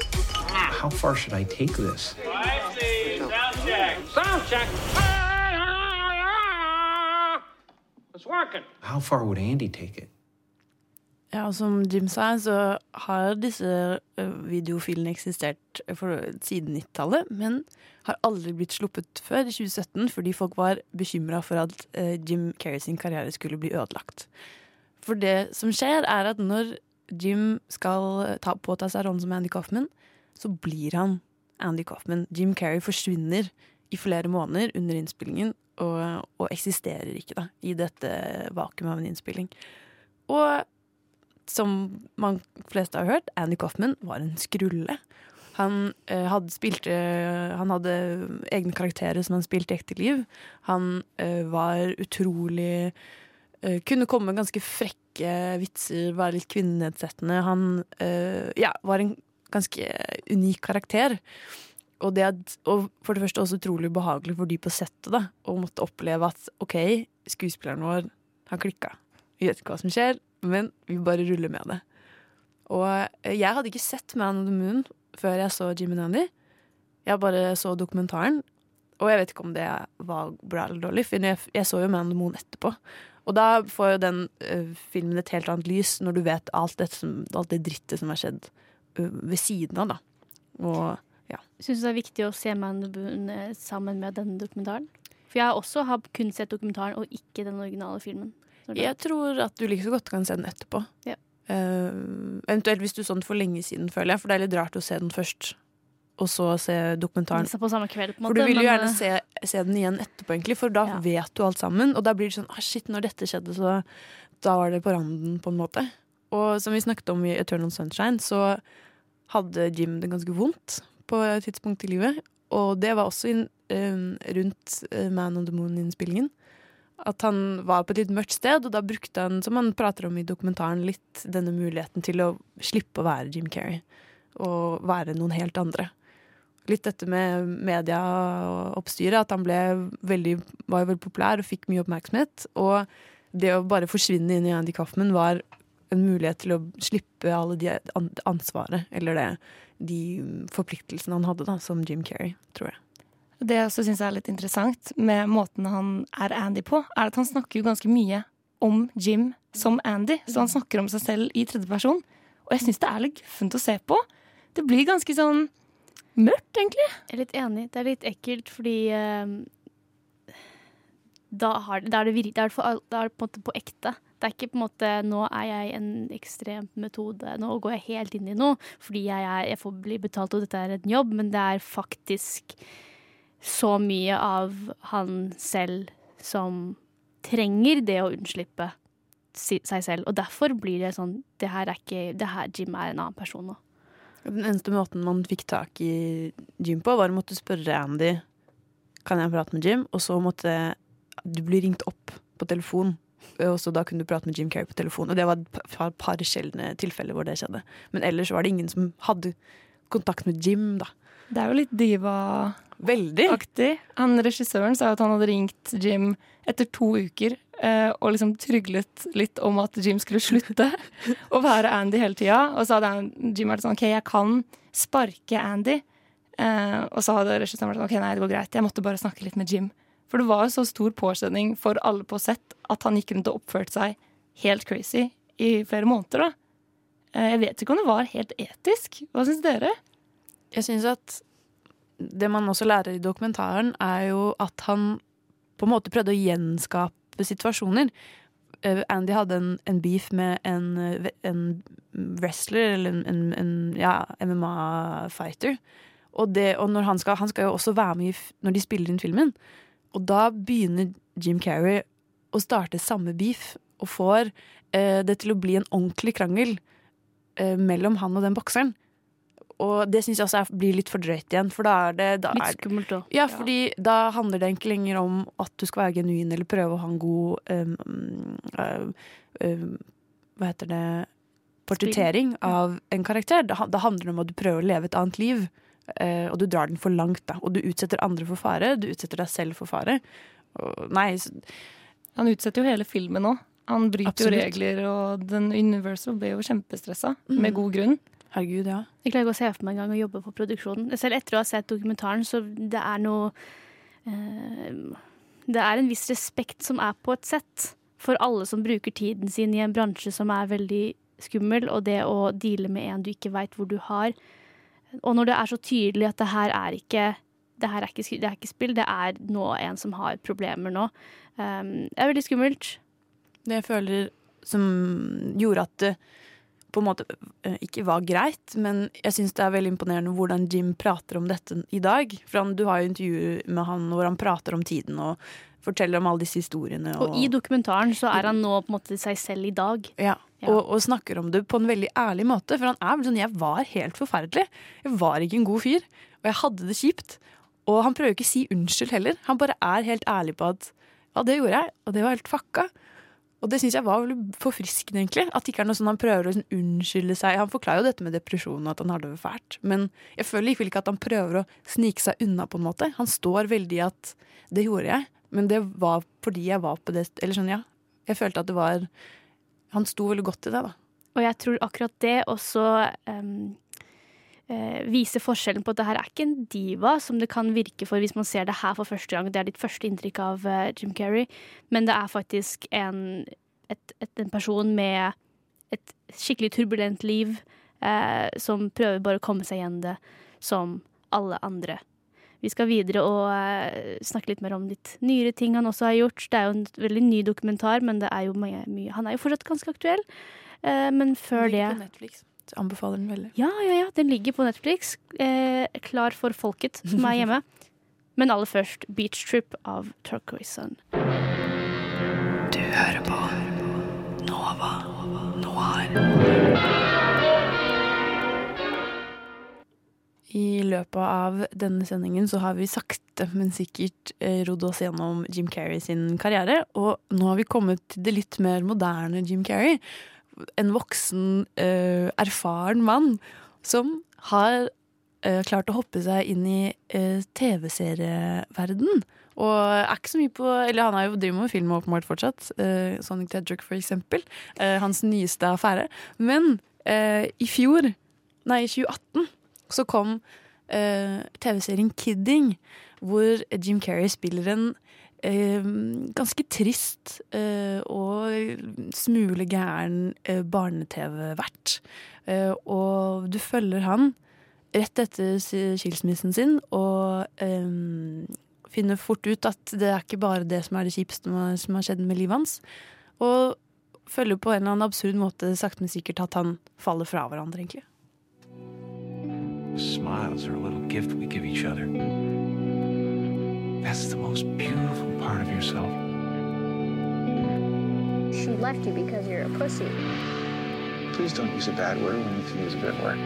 how far should I take this? Sound check. Sound check. It's working. How far would Andy take it? Ja, og som Jim sa, så har disse videofilene eksistert for, siden 90-tallet, men har aldri blitt sluppet før i 2017 fordi folk var bekymra for at Jim Carrey sin karriere skulle bli ødelagt. For det som skjer, er at når Jim skal ta, påta seg rollen som Andy Coffman, så blir han Andy Coffman. Jim Carrey forsvinner i flere måneder under innspillingen og, og eksisterer ikke da, i dette vakuumet av en innspilling. Og som man fleste har hørt, Andy Coffman var en skrulle. Han eh, hadde spilte Han hadde egne karakterer som han spilte i ekte liv. Han eh, var utrolig eh, Kunne komme med ganske frekke vitser, være litt kvinnenedsettende. Han eh, ja, var en ganske unik karakter. Og, det og for det første også utrolig behagelig for de på settet da, å måtte oppleve at OK, skuespilleren vår har klikka. Vi vet ikke hva som skjer, men vi bare ruller med det. Og eh, jeg hadde ikke sett Man of the Moon før jeg så Jimmy Nandy. Jeg bare så dokumentaren, og jeg vet ikke om det var bra eller dårlig, for jeg, jeg så jo Man of the Moon etterpå. Og da får jo den uh, filmen et helt annet lys, når du vet alt som, alt det drittet som har skjedd uh, ved siden av, da. Og ja. Syns du det er viktig å se Man of the Moon sammen med denne dokumentaren? For jeg også har kun sett dokumentaren og ikke den originale filmen. Jeg tror at du like så godt kan se den etterpå. Ja. Uh, eventuelt hvis du så den for lenge siden, føler jeg. For det er litt rart å se den først, og så se dokumentaren. Samme kveld, på en For du vil jo gjerne eh, se, se den igjen etterpå, egentlig, for da vet du alt sammen. Og da blir det sånn ah, shit, når dette skjedde, så da var det på randen, på en måte. Og som vi snakket om i Eternal Sunshine, så hadde Jim det ganske vondt på et tidspunkt i livet. Og det var også in, um, rundt eh, Man on the Moon-innspillingen. At han var på et litt mørkt sted, og da brukte han, som han prater om i dokumentaren, litt denne muligheten til å slippe å være Jim Carrey. Og være noen helt andre. Litt dette med media og oppstyret, at han ble veldig, var veldig populær og fikk mye oppmerksomhet. Og det å bare forsvinne inn i Andy Kaufman var en mulighet til å slippe alle de ansvaret, eller det, de forpliktelsene han hadde da, som Jim Carrey, tror jeg. Det jeg også syns er litt interessant med måten han er Andy på, er at han snakker jo ganske mye om Jim som Andy. Så han snakker om seg selv i tredjeperson. Og jeg syns det er litt guffent å se på. Det blir ganske sånn mørkt, egentlig. Jeg er litt enig. Det er litt ekkelt fordi eh, da, har, da, er det vir, da, er det for, da er det på måte på ekte. Det er ikke på en måte 'nå er jeg en ekstrem metode', 'nå går jeg helt inn i noe', fordi jeg, er, jeg får bli betalt og dette er en jobb, men det er faktisk så mye av han selv som trenger det å unnslippe seg selv. Og derfor blir det sånn det her er ikke, det her Jim er en annen person nå. Den eneste måten man fikk tak i Jim på, var å måtte spørre Andy Kan jeg prate med Jim. Og så måtte du bli ringt opp på telefon. Og så da kunne du prate med Jim Carrey på telefon. Og det var et par, sjeldne tilfeller hvor det skjedde. Men ellers var det ingen som hadde kontakt med Jim, da. Det er jo litt diva-aktig. Han Regissøren sa at han hadde ringt Jim etter to uker eh, og liksom tryglet litt om at Jim skulle [LAUGHS] slutte å være Andy hele tida. Og så hadde han, Jim vært sånn OK, jeg kan sparke Andy. Eh, og så hadde regissøren vært sånn OK, nei, det går greit. Jeg måtte bare snakke litt med Jim. For det var jo så stor påkjenning for alle på sett at han gikk rundt og oppførte seg helt crazy i flere måneder. da. Eh, jeg vet ikke om det var helt etisk. Hva syns dere? Jeg syns at det man også lærer i dokumentaren, er jo at han på en måte prøvde å gjenskape situasjoner. Eh, Andy hadde en, en beef med en, eh, en wrestler, eller en, en, ja, MMA-fighter. Og, det, og når han, skal, han skal jo også være med når de spiller inn filmen. Og da begynner Jim Carrey å starte samme beef, og får eh, det til å bli en ordentlig krangel eh, mellom han og den bokseren. Og det syns jeg også blir litt for drøyt igjen. For da er det da Litt skummelt òg. Ja, fordi da handler det ikke lenger om at du skal være genuin eller prøve å ha en god um, um, um, Hva heter det Portrettering av en karakter. Da, da handler det om at du prøver å leve et annet liv. Uh, og du drar den for langt, da. Og du utsetter andre for fare. Du utsetter deg selv for fare. Og, nei. Han utsetter jo hele filmen nå. Han bryter Absolutt. jo regler, og den Universal ble jo kjempestressa. mm. Med god grunn. Herregud, ja. Jeg klarer ikke å se for meg en gang å jobbe på produksjonen. Selv etter å ha sett dokumentaren, så det er noe eh, Det er en viss respekt som er på et sett for alle som bruker tiden sin i en bransje som er veldig skummel, og det å deale med en du ikke veit hvor du har. Og når det er så tydelig at det her er ikke det her er ikke, det er ikke spill, det er nå en som har problemer nå. Um, det er veldig skummelt. Det jeg føler som gjorde at det på en måte eh, ikke var greit, men jeg syns det er veldig imponerende hvordan Jim prater om dette i dag. For han, du har jo intervjuer med han hvor han prater om tiden og forteller om alle disse historiene. Og i dokumentaren så er han nå på en måte seg selv i dag. Ja, Og, og snakker om det på en veldig ærlig måte. For han er vel sånn Jeg var helt forferdelig. Jeg var ikke en god fyr. Og jeg hadde det kjipt. Og han prøver ikke å si unnskyld heller. Han bare er helt ærlig på at ja, det gjorde jeg, og det var helt fucka. Og det syns jeg var forfriskende, egentlig. At det ikke er noe sånn han prøver å liksom unnskylde seg. Han forklarer jo dette med depresjon og at han har det fælt. Men jeg føler likevel ikke at han prøver å snike seg unna, på en måte. Han står veldig i at det gjorde jeg, men det var fordi jeg var på det Eller sånn, ja. Jeg følte at det var Han sto veldig godt i det, da. Og jeg tror akkurat det også um, eh, vise forskjellen på at det her er ikke en diva, som det kan virke for hvis man ser det her for første gang. Det er ditt første inntrykk av eh, Jim Carrey, men det er faktisk en, et, et, en person med et skikkelig turbulent liv eh, som prøver bare å komme seg igjen det som alle andre. Vi skal videre og eh, snakke litt mer om litt nyere ting han også har gjort. Det er jo en veldig ny dokumentar, men det er jo mye, mye. han er jo fortsatt ganske aktuell. Eh, men før det På Netflix. Anbefaler den veldig. Ja, ja, ja. Den ligger på Netflix. Eh, klar for folket som er hjemme. [LAUGHS] Men aller først Beach Trip av Turquoise Sun. Du hører på Nova Noir. I løpet av denne sendingen så har vi sakte, men sikkert eh, rodd oss gjennom Jim Carrey sin karriere. Og nå har vi kommet til det litt mer moderne Jim Carrey. En voksen, eh, erfaren mann som har eh, klart å hoppe seg inn i eh, TV-serieverden. Og er ikke så mye på Eller han er jo driver med film åpenbart fortsatt. Eh, Sonic Tedrick, for eksempel. Eh, hans nyeste affære. Men eh, i fjor, nei, i 2018, så kom TV-serien Kidding, hvor Jim Carrey spiller en ganske trist eh, og smule gæren eh, barne-TV-vert. Eh, og du følger han rett etter skilsmissen sin, og eh, finner fort ut at det er ikke bare det som er det kjipeste som har skjedd med livet hans. Og følger på en eller annen absurd måte sakte, men sikkert at han faller fra hverandre, egentlig. Smiles are a little gift we give each other. That's the most beautiful part of yourself. She left you because you're a pussy. Please don't use a bad word when you can use a good word.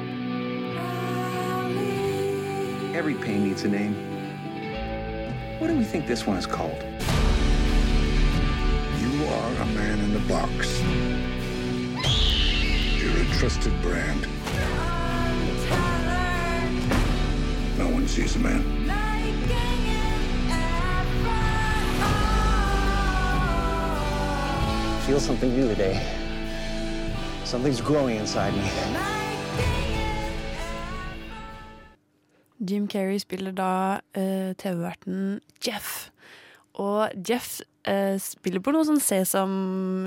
Every pain needs a name. What do we think this one is called? You are a man in the box. You're a trusted brand. No one sees a man. Feel something new today. Something's growing inside me. Jim Carrey spiller da uh, TV-verten Jeff. Og Jeff uh, spiller på noe sånn Sesam,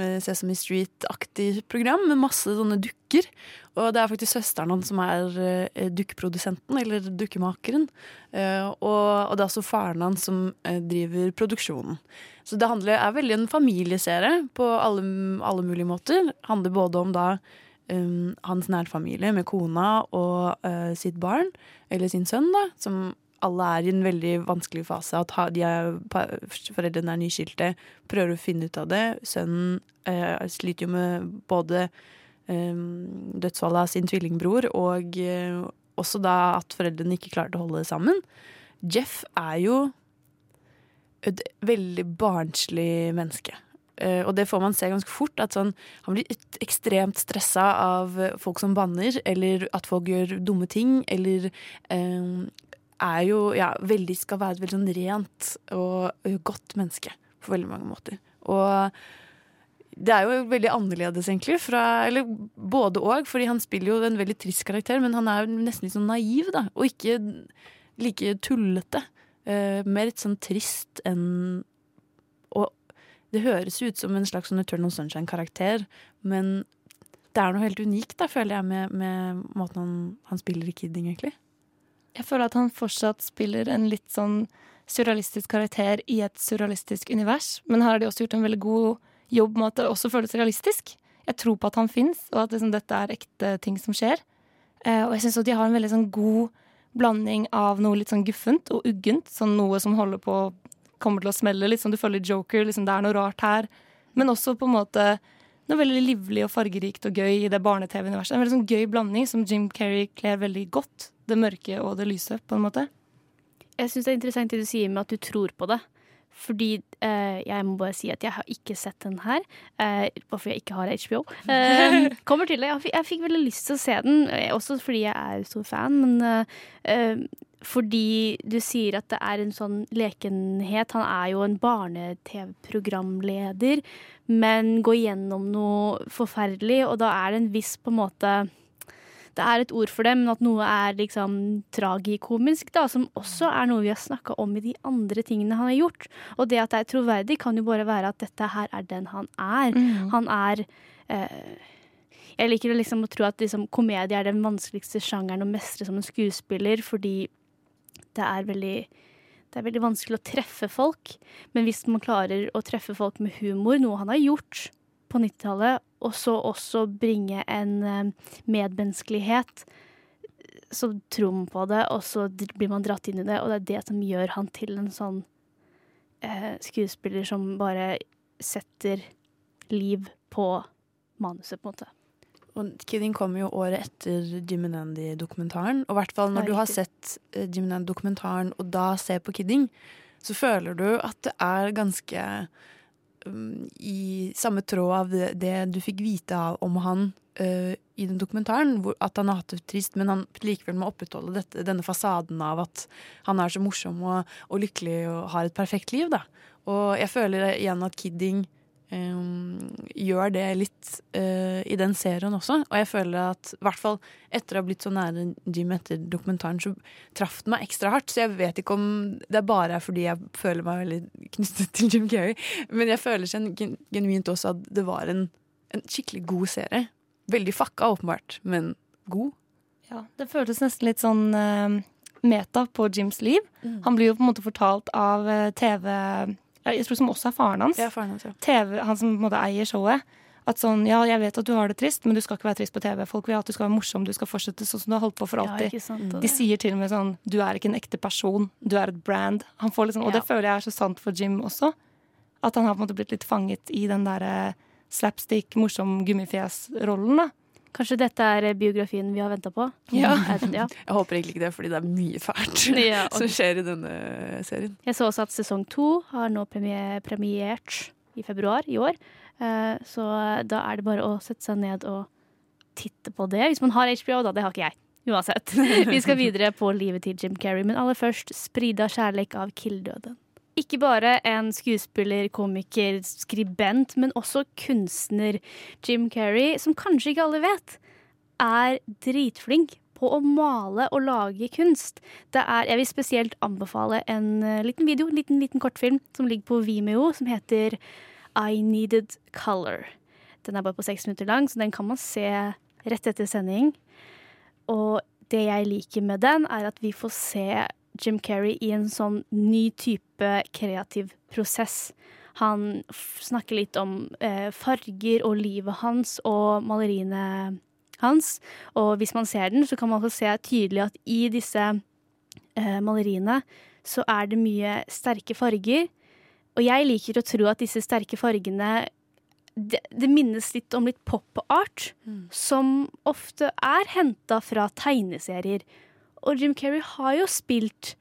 eh, Sesame Street-aktig program med masse sånne dukker. Og det er faktisk søsteren hans som er uh, dukkeprodusenten, eller dukkemakeren. Uh, og, og det er også faren hans som driver produksjonen. Så det handler, er veldig en familieserie på alle, alle mulige måter. Handler både om da um, hans nærfamilie med kona og uh, sitt barn, eller sin sønn, da, som alle er i en veldig vanskelig fase. At de er, foreldrene er nyskilte, prøver å finne ut av det. Sønnen uh, sliter jo med både um, dødsfallet av sin tvillingbror og uh, også da at foreldrene ikke klarte å holde det sammen. Jeff er jo et veldig barnslig menneske. Uh, og det får man se ganske fort. At sånn, han blir ekstremt stressa av eh, folk som banner, eller at folk gjør dumme ting, eller uh, er jo ja, veldig, skal være et veldig sånn rent og og godt menneske på veldig mange måter. Og det er jo veldig annerledes, egentlig. Fra, eller både og, fordi han spiller jo en veldig trist karakter, men han er jo nesten litt sånn naiv, da. Og ikke like tullete. Eh, mer litt sånn trist enn Og det høres ut som en slags sånn Eternal Sunshine-karakter, men det er noe helt unikt, da, føler jeg, med, med måten han, han spiller i Kidding, egentlig. Jeg føler at han fortsatt spiller en litt sånn surrealistisk karakter i et surrealistisk univers, men her har de også gjort en veldig god jobb med at det også føles realistisk. Jeg tror på at han fins, og at liksom dette er ekte ting som skjer. Eh, og jeg syns de har en veldig sånn god blanding av noe litt sånn guffent og uggent, sånn noe som holder på kommer til å smelle. Litt som du føler Joker, liksom, det er noe rart her. Men også på en måte noe veldig livlig og fargerikt og gøy i det barne-TV-universet. En veldig sånn gøy blanding som Jim Carrey kler veldig godt. Det mørke og det lyse, på en måte. Jeg syns det er interessant det du sier med at du tror på det. Fordi eh, jeg må bare si at jeg har ikke sett den her. Eh, fordi jeg ikke har HBO. [LAUGHS] Eh, kommer til det. Jeg, jeg fikk veldig lyst til å se den, eh, også fordi jeg er stor fan. Men eh, eh, fordi du sier at det er en sånn lekenhet. Han er jo en barne-TV-programleder, men går gjennom noe forferdelig, og da er det en viss på en måte det er et ord for det, men at noe er liksom tragikomisk, da, som også er noe vi har snakka om i de andre tingene han har gjort. Og det at det er troverdig, kan jo bare være at dette her er den han er. Mm. Han er eh, Jeg liker liksom å tro at liksom, komedie er den vanskeligste sjangeren å mestre som en skuespiller, fordi det er veldig det er veldig vanskelig å treffe folk, men hvis man klarer å treffe folk med humor, noe han har gjort på 90-tallet, og så også bringe en eh, medmenneskelighet, så tror man på det, og så blir man dratt inn i det, og det er det som gjør han til en sånn eh, skuespiller som bare setter liv på manuset, på en måte. Og Kidding kom jo året etter Jim and Andy-dokumentaren. Og i hvert fall når du har sett eh, Jim and Andy-dokumentaren, og da ser på Kidding, så føler du at det er ganske i samme tråd av det, du fikk vite av, om han uh, i den dokumentaren. Hvor, at han har hatt det trist, men han likevel må opprettholde dette, denne fasaden av at han er så morsom og, og lykkelig og har et perfekt liv. Da. Og jeg føler igjen at Kidding um, gjør det litt uh, i den serien også. Og jeg føler at i hvert fall etter å ha blitt så nære Jim etter dokumentaren, så traff den meg ekstra hardt. Så jeg vet ikke om det bare er fordi jeg føler meg veldig knyttet til Jim Carrey, men jeg føler gen gen- genuint også at det var en, en skikkelig god serie. Veldig fucka, åpenbart, men god. Ja, det føltes nesten litt sånn uh meta på Jims liv. Mm. Han blir jo på en måte fortalt av eh, TV Jeg tror som også er faren hans. Ja, faren hans, ja. TV, han som på en måte eier showet. At sånn, ja, jeg vet at du har det trist, men du skal ikke være trist på TV. Folk vil at du skal være morsom, du skal fortsette sånn som du har holdt på for alltid. Ja, sant, De sier til og med sånn Du er ikke en ekte person, du er et brand. Han får liksom, og det føler jeg er så sant for Jim også. At han har på en måte blitt litt fanget i den derre slapstick, morsom gummifjes-rollen, da. Kanskje dette er eh, biografien vi har venta på? Ja. [LAUGHS] Eh, ja. Jeg håper egentlig ikke det, fordi det er mye fælt [LAUGHS] Ja, [LAUGHS] og- som skjer i denne serien. Jeg så også at sesong to har nå premie- premiert i februar i år. Eh, Så da er det bare å sette seg ned og titte på det. Hvis man har HBO, da. Det har ikke jeg. Uansett. Vi skal videre på livet til Jim Carrey, men aller først 'Sprida kjærleik' av Killdøden. Ikke bare en skuespiller, komiker, skribent, men også kunstner. Jim Carrey, som kanskje ikke alle vet, er dritflink på å male og lage kunst. Det er, jeg vil spesielt anbefale en eh, liten video, en liten, liten kortfilm, som ligger på Vimeo, som heter I Needed Color. Den er bare på seks minutter lang, så den kan man se rett etter sending. Og det jeg liker med den, er at vi får se Jim Carrey i en sånn ny type kreativ prosess. Han snakker litt om eh, farger og livet hans og maleriene hans. Og hvis man ser den, så kan man også se tydelig at i disse eh, maleriene så er det mye sterke farger. Og jeg liker å tro at disse sterke fargene det, det minnes litt om litt pop art, som ofte er henta fra tegneserier. Og Jim Carrey har jo spilt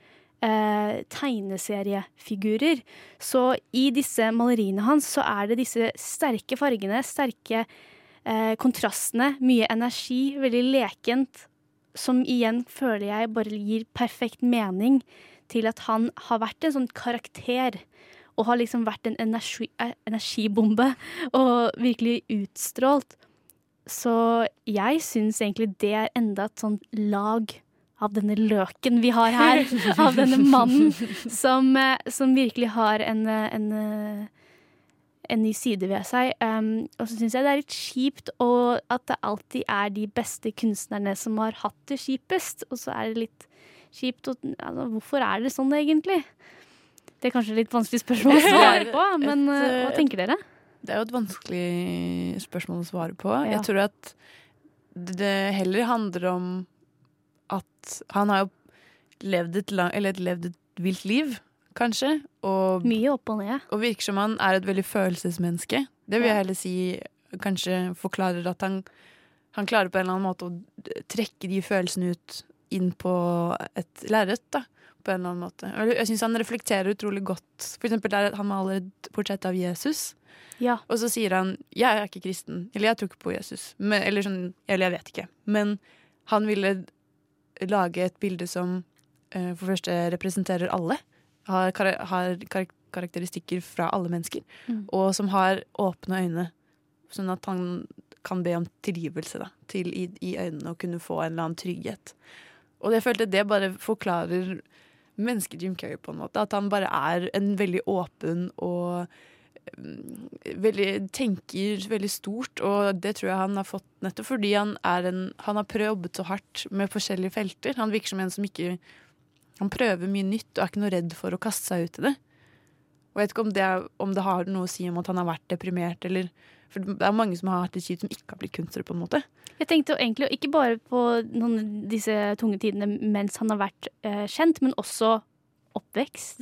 eh, tegneseriefigurer. Så i disse maleriene hans så er det disse sterke fargene, sterke eh, kontrastene, mye energi, veldig lekent. Som igjen føler jeg bare gir perfekt mening til at han har vært en sånn karakter. Og har liksom vært en energi, eh, energibombe [LAUGHS] og virkelig utstrålt. Så jeg syns egentlig det er enda et sånt lag av denne løken vi har her. av denne mannen som, eh, som virkelig har en, eh, en, eh, en ny side ved seg. Um, og så syns jeg det er litt kjipt og at det alltid er de beste kunstnerne som har hatt det kjipest. Og så er det litt kjipt og, altså, Hvorfor er det sånn egentlig? Det er kanskje et litt vanskelig spørsmål å [LAUGHS] svare på, men Et, hva tenker dere? Det er jo et vanskelig spørsmål å svare på. Ja. Jeg tror at det heller handler om at han har jo levd et, lang, eller levd et vilt liv. kanskje. Og, Mye opp og ned. Og virker som han er et veldig følelsesmenneske. Det vil jeg heller si kanskje forklarer at han, han klarer på en eller annen måte å trekke de følelsene ut inn på et lerret, da. På en eller annen måte. Jeg syns han reflekterer utrolig godt. For eksempel der han maler et portrett av Jesus. Ja. Og så sier han 'jeg er ikke kristen', eller 'jeg tror ikke på Jesus'. Men, eller sånn, eller 'jeg vet ikke'. Men han ville lage et bilde som uh, for det første representerer alle. Har, kar har kar karakteristikker fra alle mennesker. Mm. Og som har åpne øyne. Sånn at han kan be om tilgivelse da, til i, i øynene og kunne få en eller annen trygghet. Og jeg følte det bare forklarer mennesket Jim Carrey på en måte. At han bare er en veldig åpen og veldig, tenker veldig stort. Og det tror jeg han har fått nettopp fordi han, en, han har prøvd jobbet så hardt med forskjellige felter. Han virker som en som ikke Han prøver mye nytt og er ikke noe redd for å kaste seg ut i det. Og jeg vet ikke om det, er, om det har noe å si om at han har vært deprimert, eller For det er mange som har hatt det kjipt, som ikke har blitt kunstnere, på en måte. Jeg tenkte egentlig ikke bare på noen disse tunge tidene mens han har vært eh, kjent, men også oppvekst.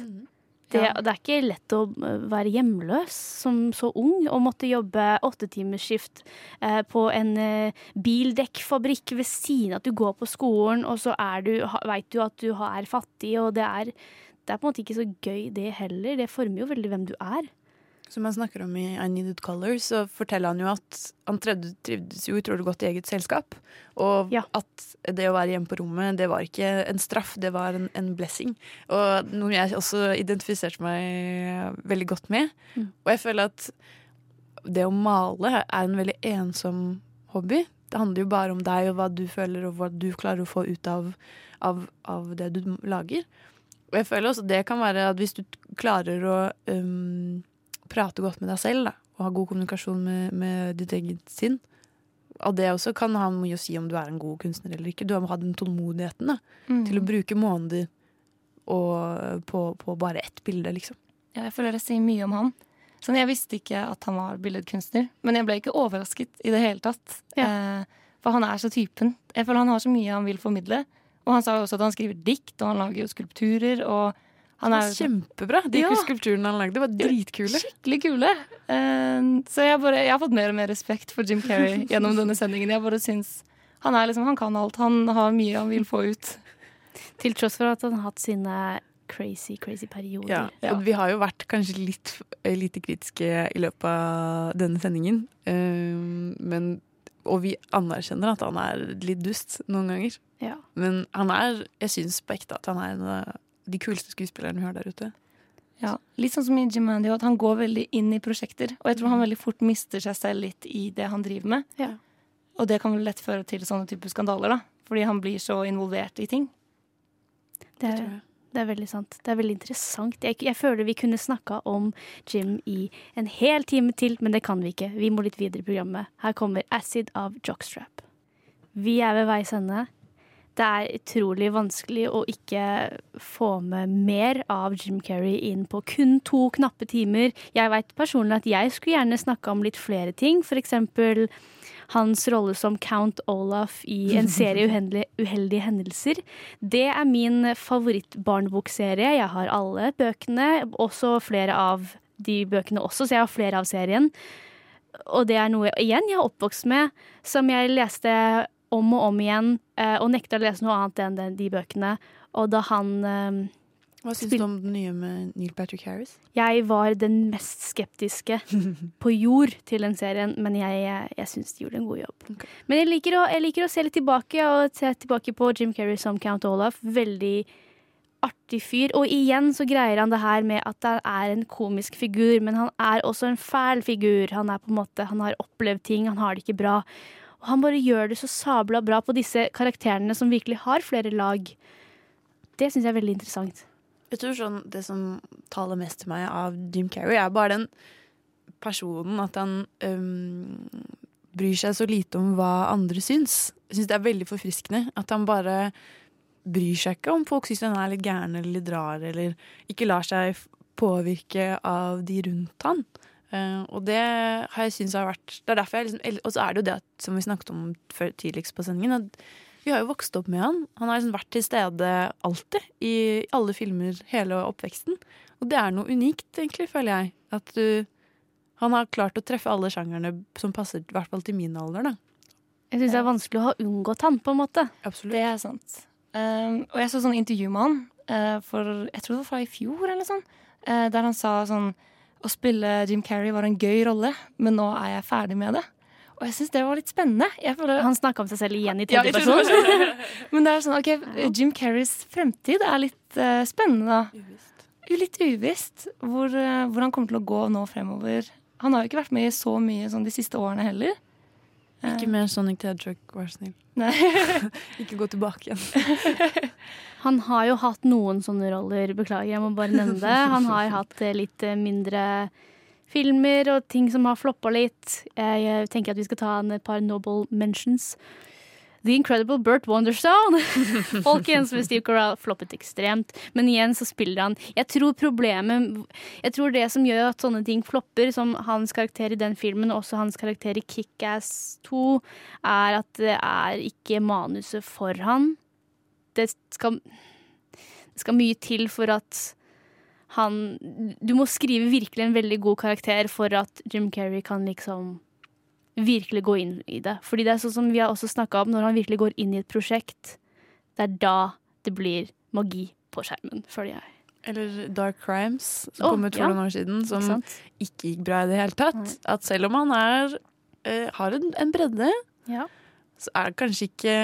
Det, Ja. det er ikke lett å eh, være hjemløs som så ung og måtte jobbe åttetimersskift eh, på en eh, bildekkfabrikk ved siden av at du går på skolen, og så veit du, vet du at du er fattig, og det er, det er på en måte ikke så gøy det heller. Det former jo veldig hvem du er. Som han snakker om i I Needed Color, så forteller han jo at han trivdes, jo utrolig godt i eget selskap. Og at det å være hjemme på rommet, det var ikke en straff, det var en, en blessing. Og noe jeg også identifiserte meg veldig godt med. Og jeg føler at det å male er en veldig ensom hobby. Det handler jo bare om deg og hva du føler og hva du klarer å få ut av, av, av det du lager. Og jeg føler også det kan være at hvis du klarer å um, prate godt med deg selv da, og ha god kommunikasjon med, med ditt eget sinn, og det også kan ha mye å si om du er en god kunstner eller ikke. Du må ha den tålmodigheten da, Mm. til å bruke måneder og, på, på bare ett bilde, liksom. Ja, jeg føler det sier mye om han. Sånn, jeg visste ikke at han var billedkunstner, men jeg ble ikke overrasket i det hele tatt. Eh, for han er så typen. Jeg føler han har så mye han vil formidle. Og han sa jo også at han skriver dikt, og han lager jo skulpturer. Og han er Kjempebra! De Ja. skulpturene han lagde, var dritkule. Skikkelig kule. Uh, så jeg, bare, jeg har fått mer og mer respekt for Jim Carrey [LAUGHS] gjennom denne sendingen. Jeg bare syns han er liksom, han kan alt. Han har mye han vil få ut. Til tross for at han har hatt sine crazy, crazy perioder. Ja, og vi har jo vært kanskje litt eh, lite kritiske i løpet av denne sendingen. Uh, men, og vi anerkjenner at han er litt dust noen ganger. Ja. Men han er, jeg syns på ekte at han er en de kuleste skuespillerne vi har der ute. Ja, Litt sånn som i Jim Mandy, at han går veldig inn i prosjekter. Og jeg tror han veldig fort mister seg selv litt i det han driver med. Ja. Og det kan vel lett føre til sånne typer skandaler, da. Fordi han blir så involvert i ting. Det er, det er veldig sant. Det er veldig interessant. Jeg, jeg føler vi kunne snakka om Jim i en hel time til, men det kan vi ikke. Vi må litt videre i programmet. Her kommer Acid av Jockstrap. Vi er ved veis ende. Det er utrolig vanskelig å ikke få med mer av Jim Carrey inn på kun to knappe timer. Jeg veit personlig at jeg skulle gjerne snakka om litt flere ting, eksempel hans rolle som Count Olaf i en serie uheldige, uheldige hendelser. Det er min favorittbarnebokserie. Jeg har alle bøkene, også flere av de bøkene også, så jeg har flere av serien. Og det er noe igjen jeg er oppvokst med, som jeg leste om og om igjen, eh, og nekta å lese noe annet enn de bøkene. Og da han eh, Hva syns du om den nye med Neil Patrick Harris? Jeg var den mest skeptiske [LAUGHS] på jord til den serien, men jeg, jeg syns de gjorde en god jobb. Men jeg liker, å, jeg liker å se litt tilbake, og se tilbake på Jim Carrey som Count Olaf. Veldig artig fyr. Og igjen så greier han det her med at han er en komisk figur, men han er også en fæl figur. Han er på en måte, han har opplevd ting, han har det ikke bra. Og han bare gjør det så sabla bra på disse karakterene som virkelig har flere lag. Det syns jeg er veldig interessant. Jeg tror sånn, Det som taler mest til meg av Jim Carrey, er bare den personen at han øhm, bryr seg så lite om hva andre syns. Jeg syns det er veldig forfriskende. At han bare bryr seg ikke om folk syns han er litt gæren eller litt rar, eller ikke lar seg påvirke av de rundt han. Eh, og det har jeg syntes har vært Det er derfor jeg liksom Og så er det jo det at, som vi snakket om før tidligst på sendingen, at Vi har jo vokst opp med han. Han har liksom vært til stede alltid. I alle filmer hele oppveksten. Og det er noe unikt, egentlig, føler jeg. At du Han har klart å treffe alle sjangerne som passer, i hvert fall til min alder, da. Jeg syns det er vanskelig å ha unngått han, på en måte. Absolutt. Det er sant. Um, og jeg så sånn intervju med han uh, for jeg tror det var fra i fjor, eller sånn, uh, der han sa sånn Å spille Jim Carrey var en gøy rolle, men nå er jeg ferdig med det. Og jeg syns det var litt spennende. Føler, han snakka om seg selv igjen i Ja, tredje i tredje [LAUGHS] men det er sånn, ok, Jim Carreys fremtid er litt uh, spennende, da. Litt uvisst hvor, uh, hvor han kommer til å gå nå fremover. Han har jo ikke vært med i så mye sånn de siste årene heller. Ikke mer Sonic the Hedgehog, vær så snill. [LAUGHS] Ikke gå tilbake igjen. [LAUGHS] Han har jo hatt noen sånne roller, beklager, jeg må bare nevne det. Han har hatt eh, litt eh, mindre filmer og ting som har floppa litt. Jeg eh, tenker at vi skal ta en et par noble mentions. The Incredible Burt Wonderstone. [LAUGHS] Folkens med Steve Carell floppet ekstremt. Men igjen så spiller han Jeg tror problemet Jeg tror det som gjør at sånne ting flopper, som hans karakter i den filmen, og også hans karakter i Kick-Ass 2, er at det er ikke manuset for han. Det skal, det skal mye til for at han Du må skrive virkelig en veldig god karakter for at Jim Carrey kan liksom virkelig gå inn i det. Fordi det er sånn som vi har også snakka om, når han virkelig går inn i et prosjekt, det er da det blir magi på skjermen, føler jeg. Eller Dark Crimes, som oh, kom ut for ja. noen år siden, som ikke, ikke gikk bra i det hele tatt. At selv om han er, eh, har en, en bredde, Ja. Så er kanskje ikke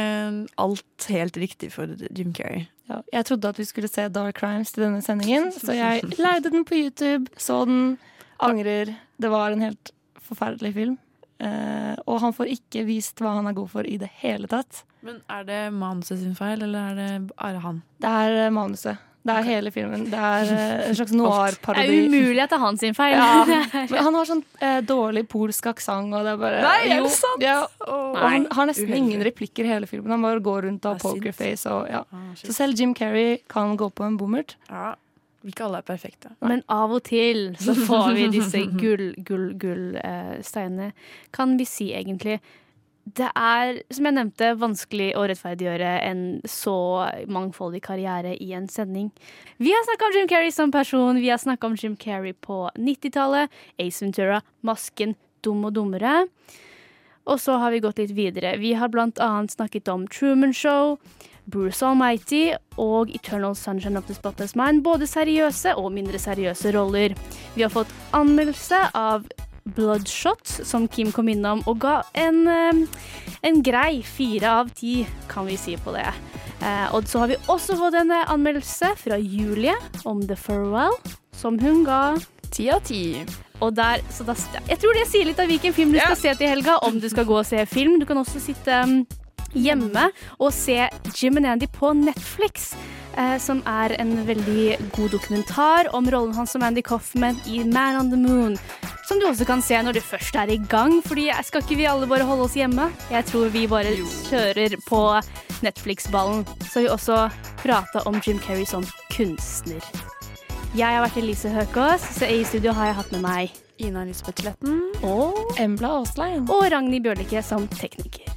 alt helt riktig for Jim Carrey. Ja, jeg trodde at vi skulle se Dark Crimes til denne sendingen, så jeg leide den på YouTube, så den, angrer. Det var en helt forferdelig film. Uh, og han får ikke vist hva han er god for i det hele tatt. Men er det manuset sin feil, eller er det bare han? Det er eh, manuset. Det er hele filmen. Det er eh, en slags Det noir-parodi. er umulig at det er hans sin feil. Ja, [LAUGHS] men han har sånn eh, dårlig polsk aksent, og det er bare Nei, er det sant? Ja, og, Nei. han har nesten Uheldig. ingen replikker i hele filmen. Han bare går rundt og har Det er pokerface og ja. Ah. Så selv Jim Carrey kan gå på en bommert. Ja, ikke alle er perfekte. Men av og til så får vi disse gull, gull, gull eh. Kan vi si egentlig Det er, som jeg nevnte, vanskelig å rettferdiggjøre en så mangfoldig karriere i en sending. Vi har snakka om Jim Carrey som person, vi har snakka om Jim Carrey på 90-tallet, Ace Ventura, Masken, Dum og dummere. Og så har vi gått litt videre. Vi har blant annet snakket om Truman Show, Bruce Almighty og Eternal Sunshine of the Spotless Mind. Både seriøse og mindre seriøse roller. Vi har fått anmeldelse av Bloodshot, som Kim kom innom, og ga en, eh, en grei fire av ti, kan vi si på det. Eh, Og så har vi også fått en eh, anmeldelse fra Julie om The Farewell, som hun ga Ti av ti. og der, så da, jeg tror det sier litt av hvilken film du skal se til helga, om du skal gå og se film. Du kan også sitte um, hjemme og se Jim and Andy på Netflix. eh, som er en veldig god dokumentar om rollen hans som Andy Coffman i Man on the Moon. Som du også kan se når du først er i gang, fordi skal ikke vi alle bare holde oss hjemme? Jeg tror vi bare kjører på Netflix-ballen. Så har vi også prata om Jim Carrey som kunstner. Jeg har vært Elise Høkås, så i studio har jeg hatt med meg Ina Elisabeth Sletten. og Embla Aaslein. Og Ragnhild Bjørlikke som tekniker.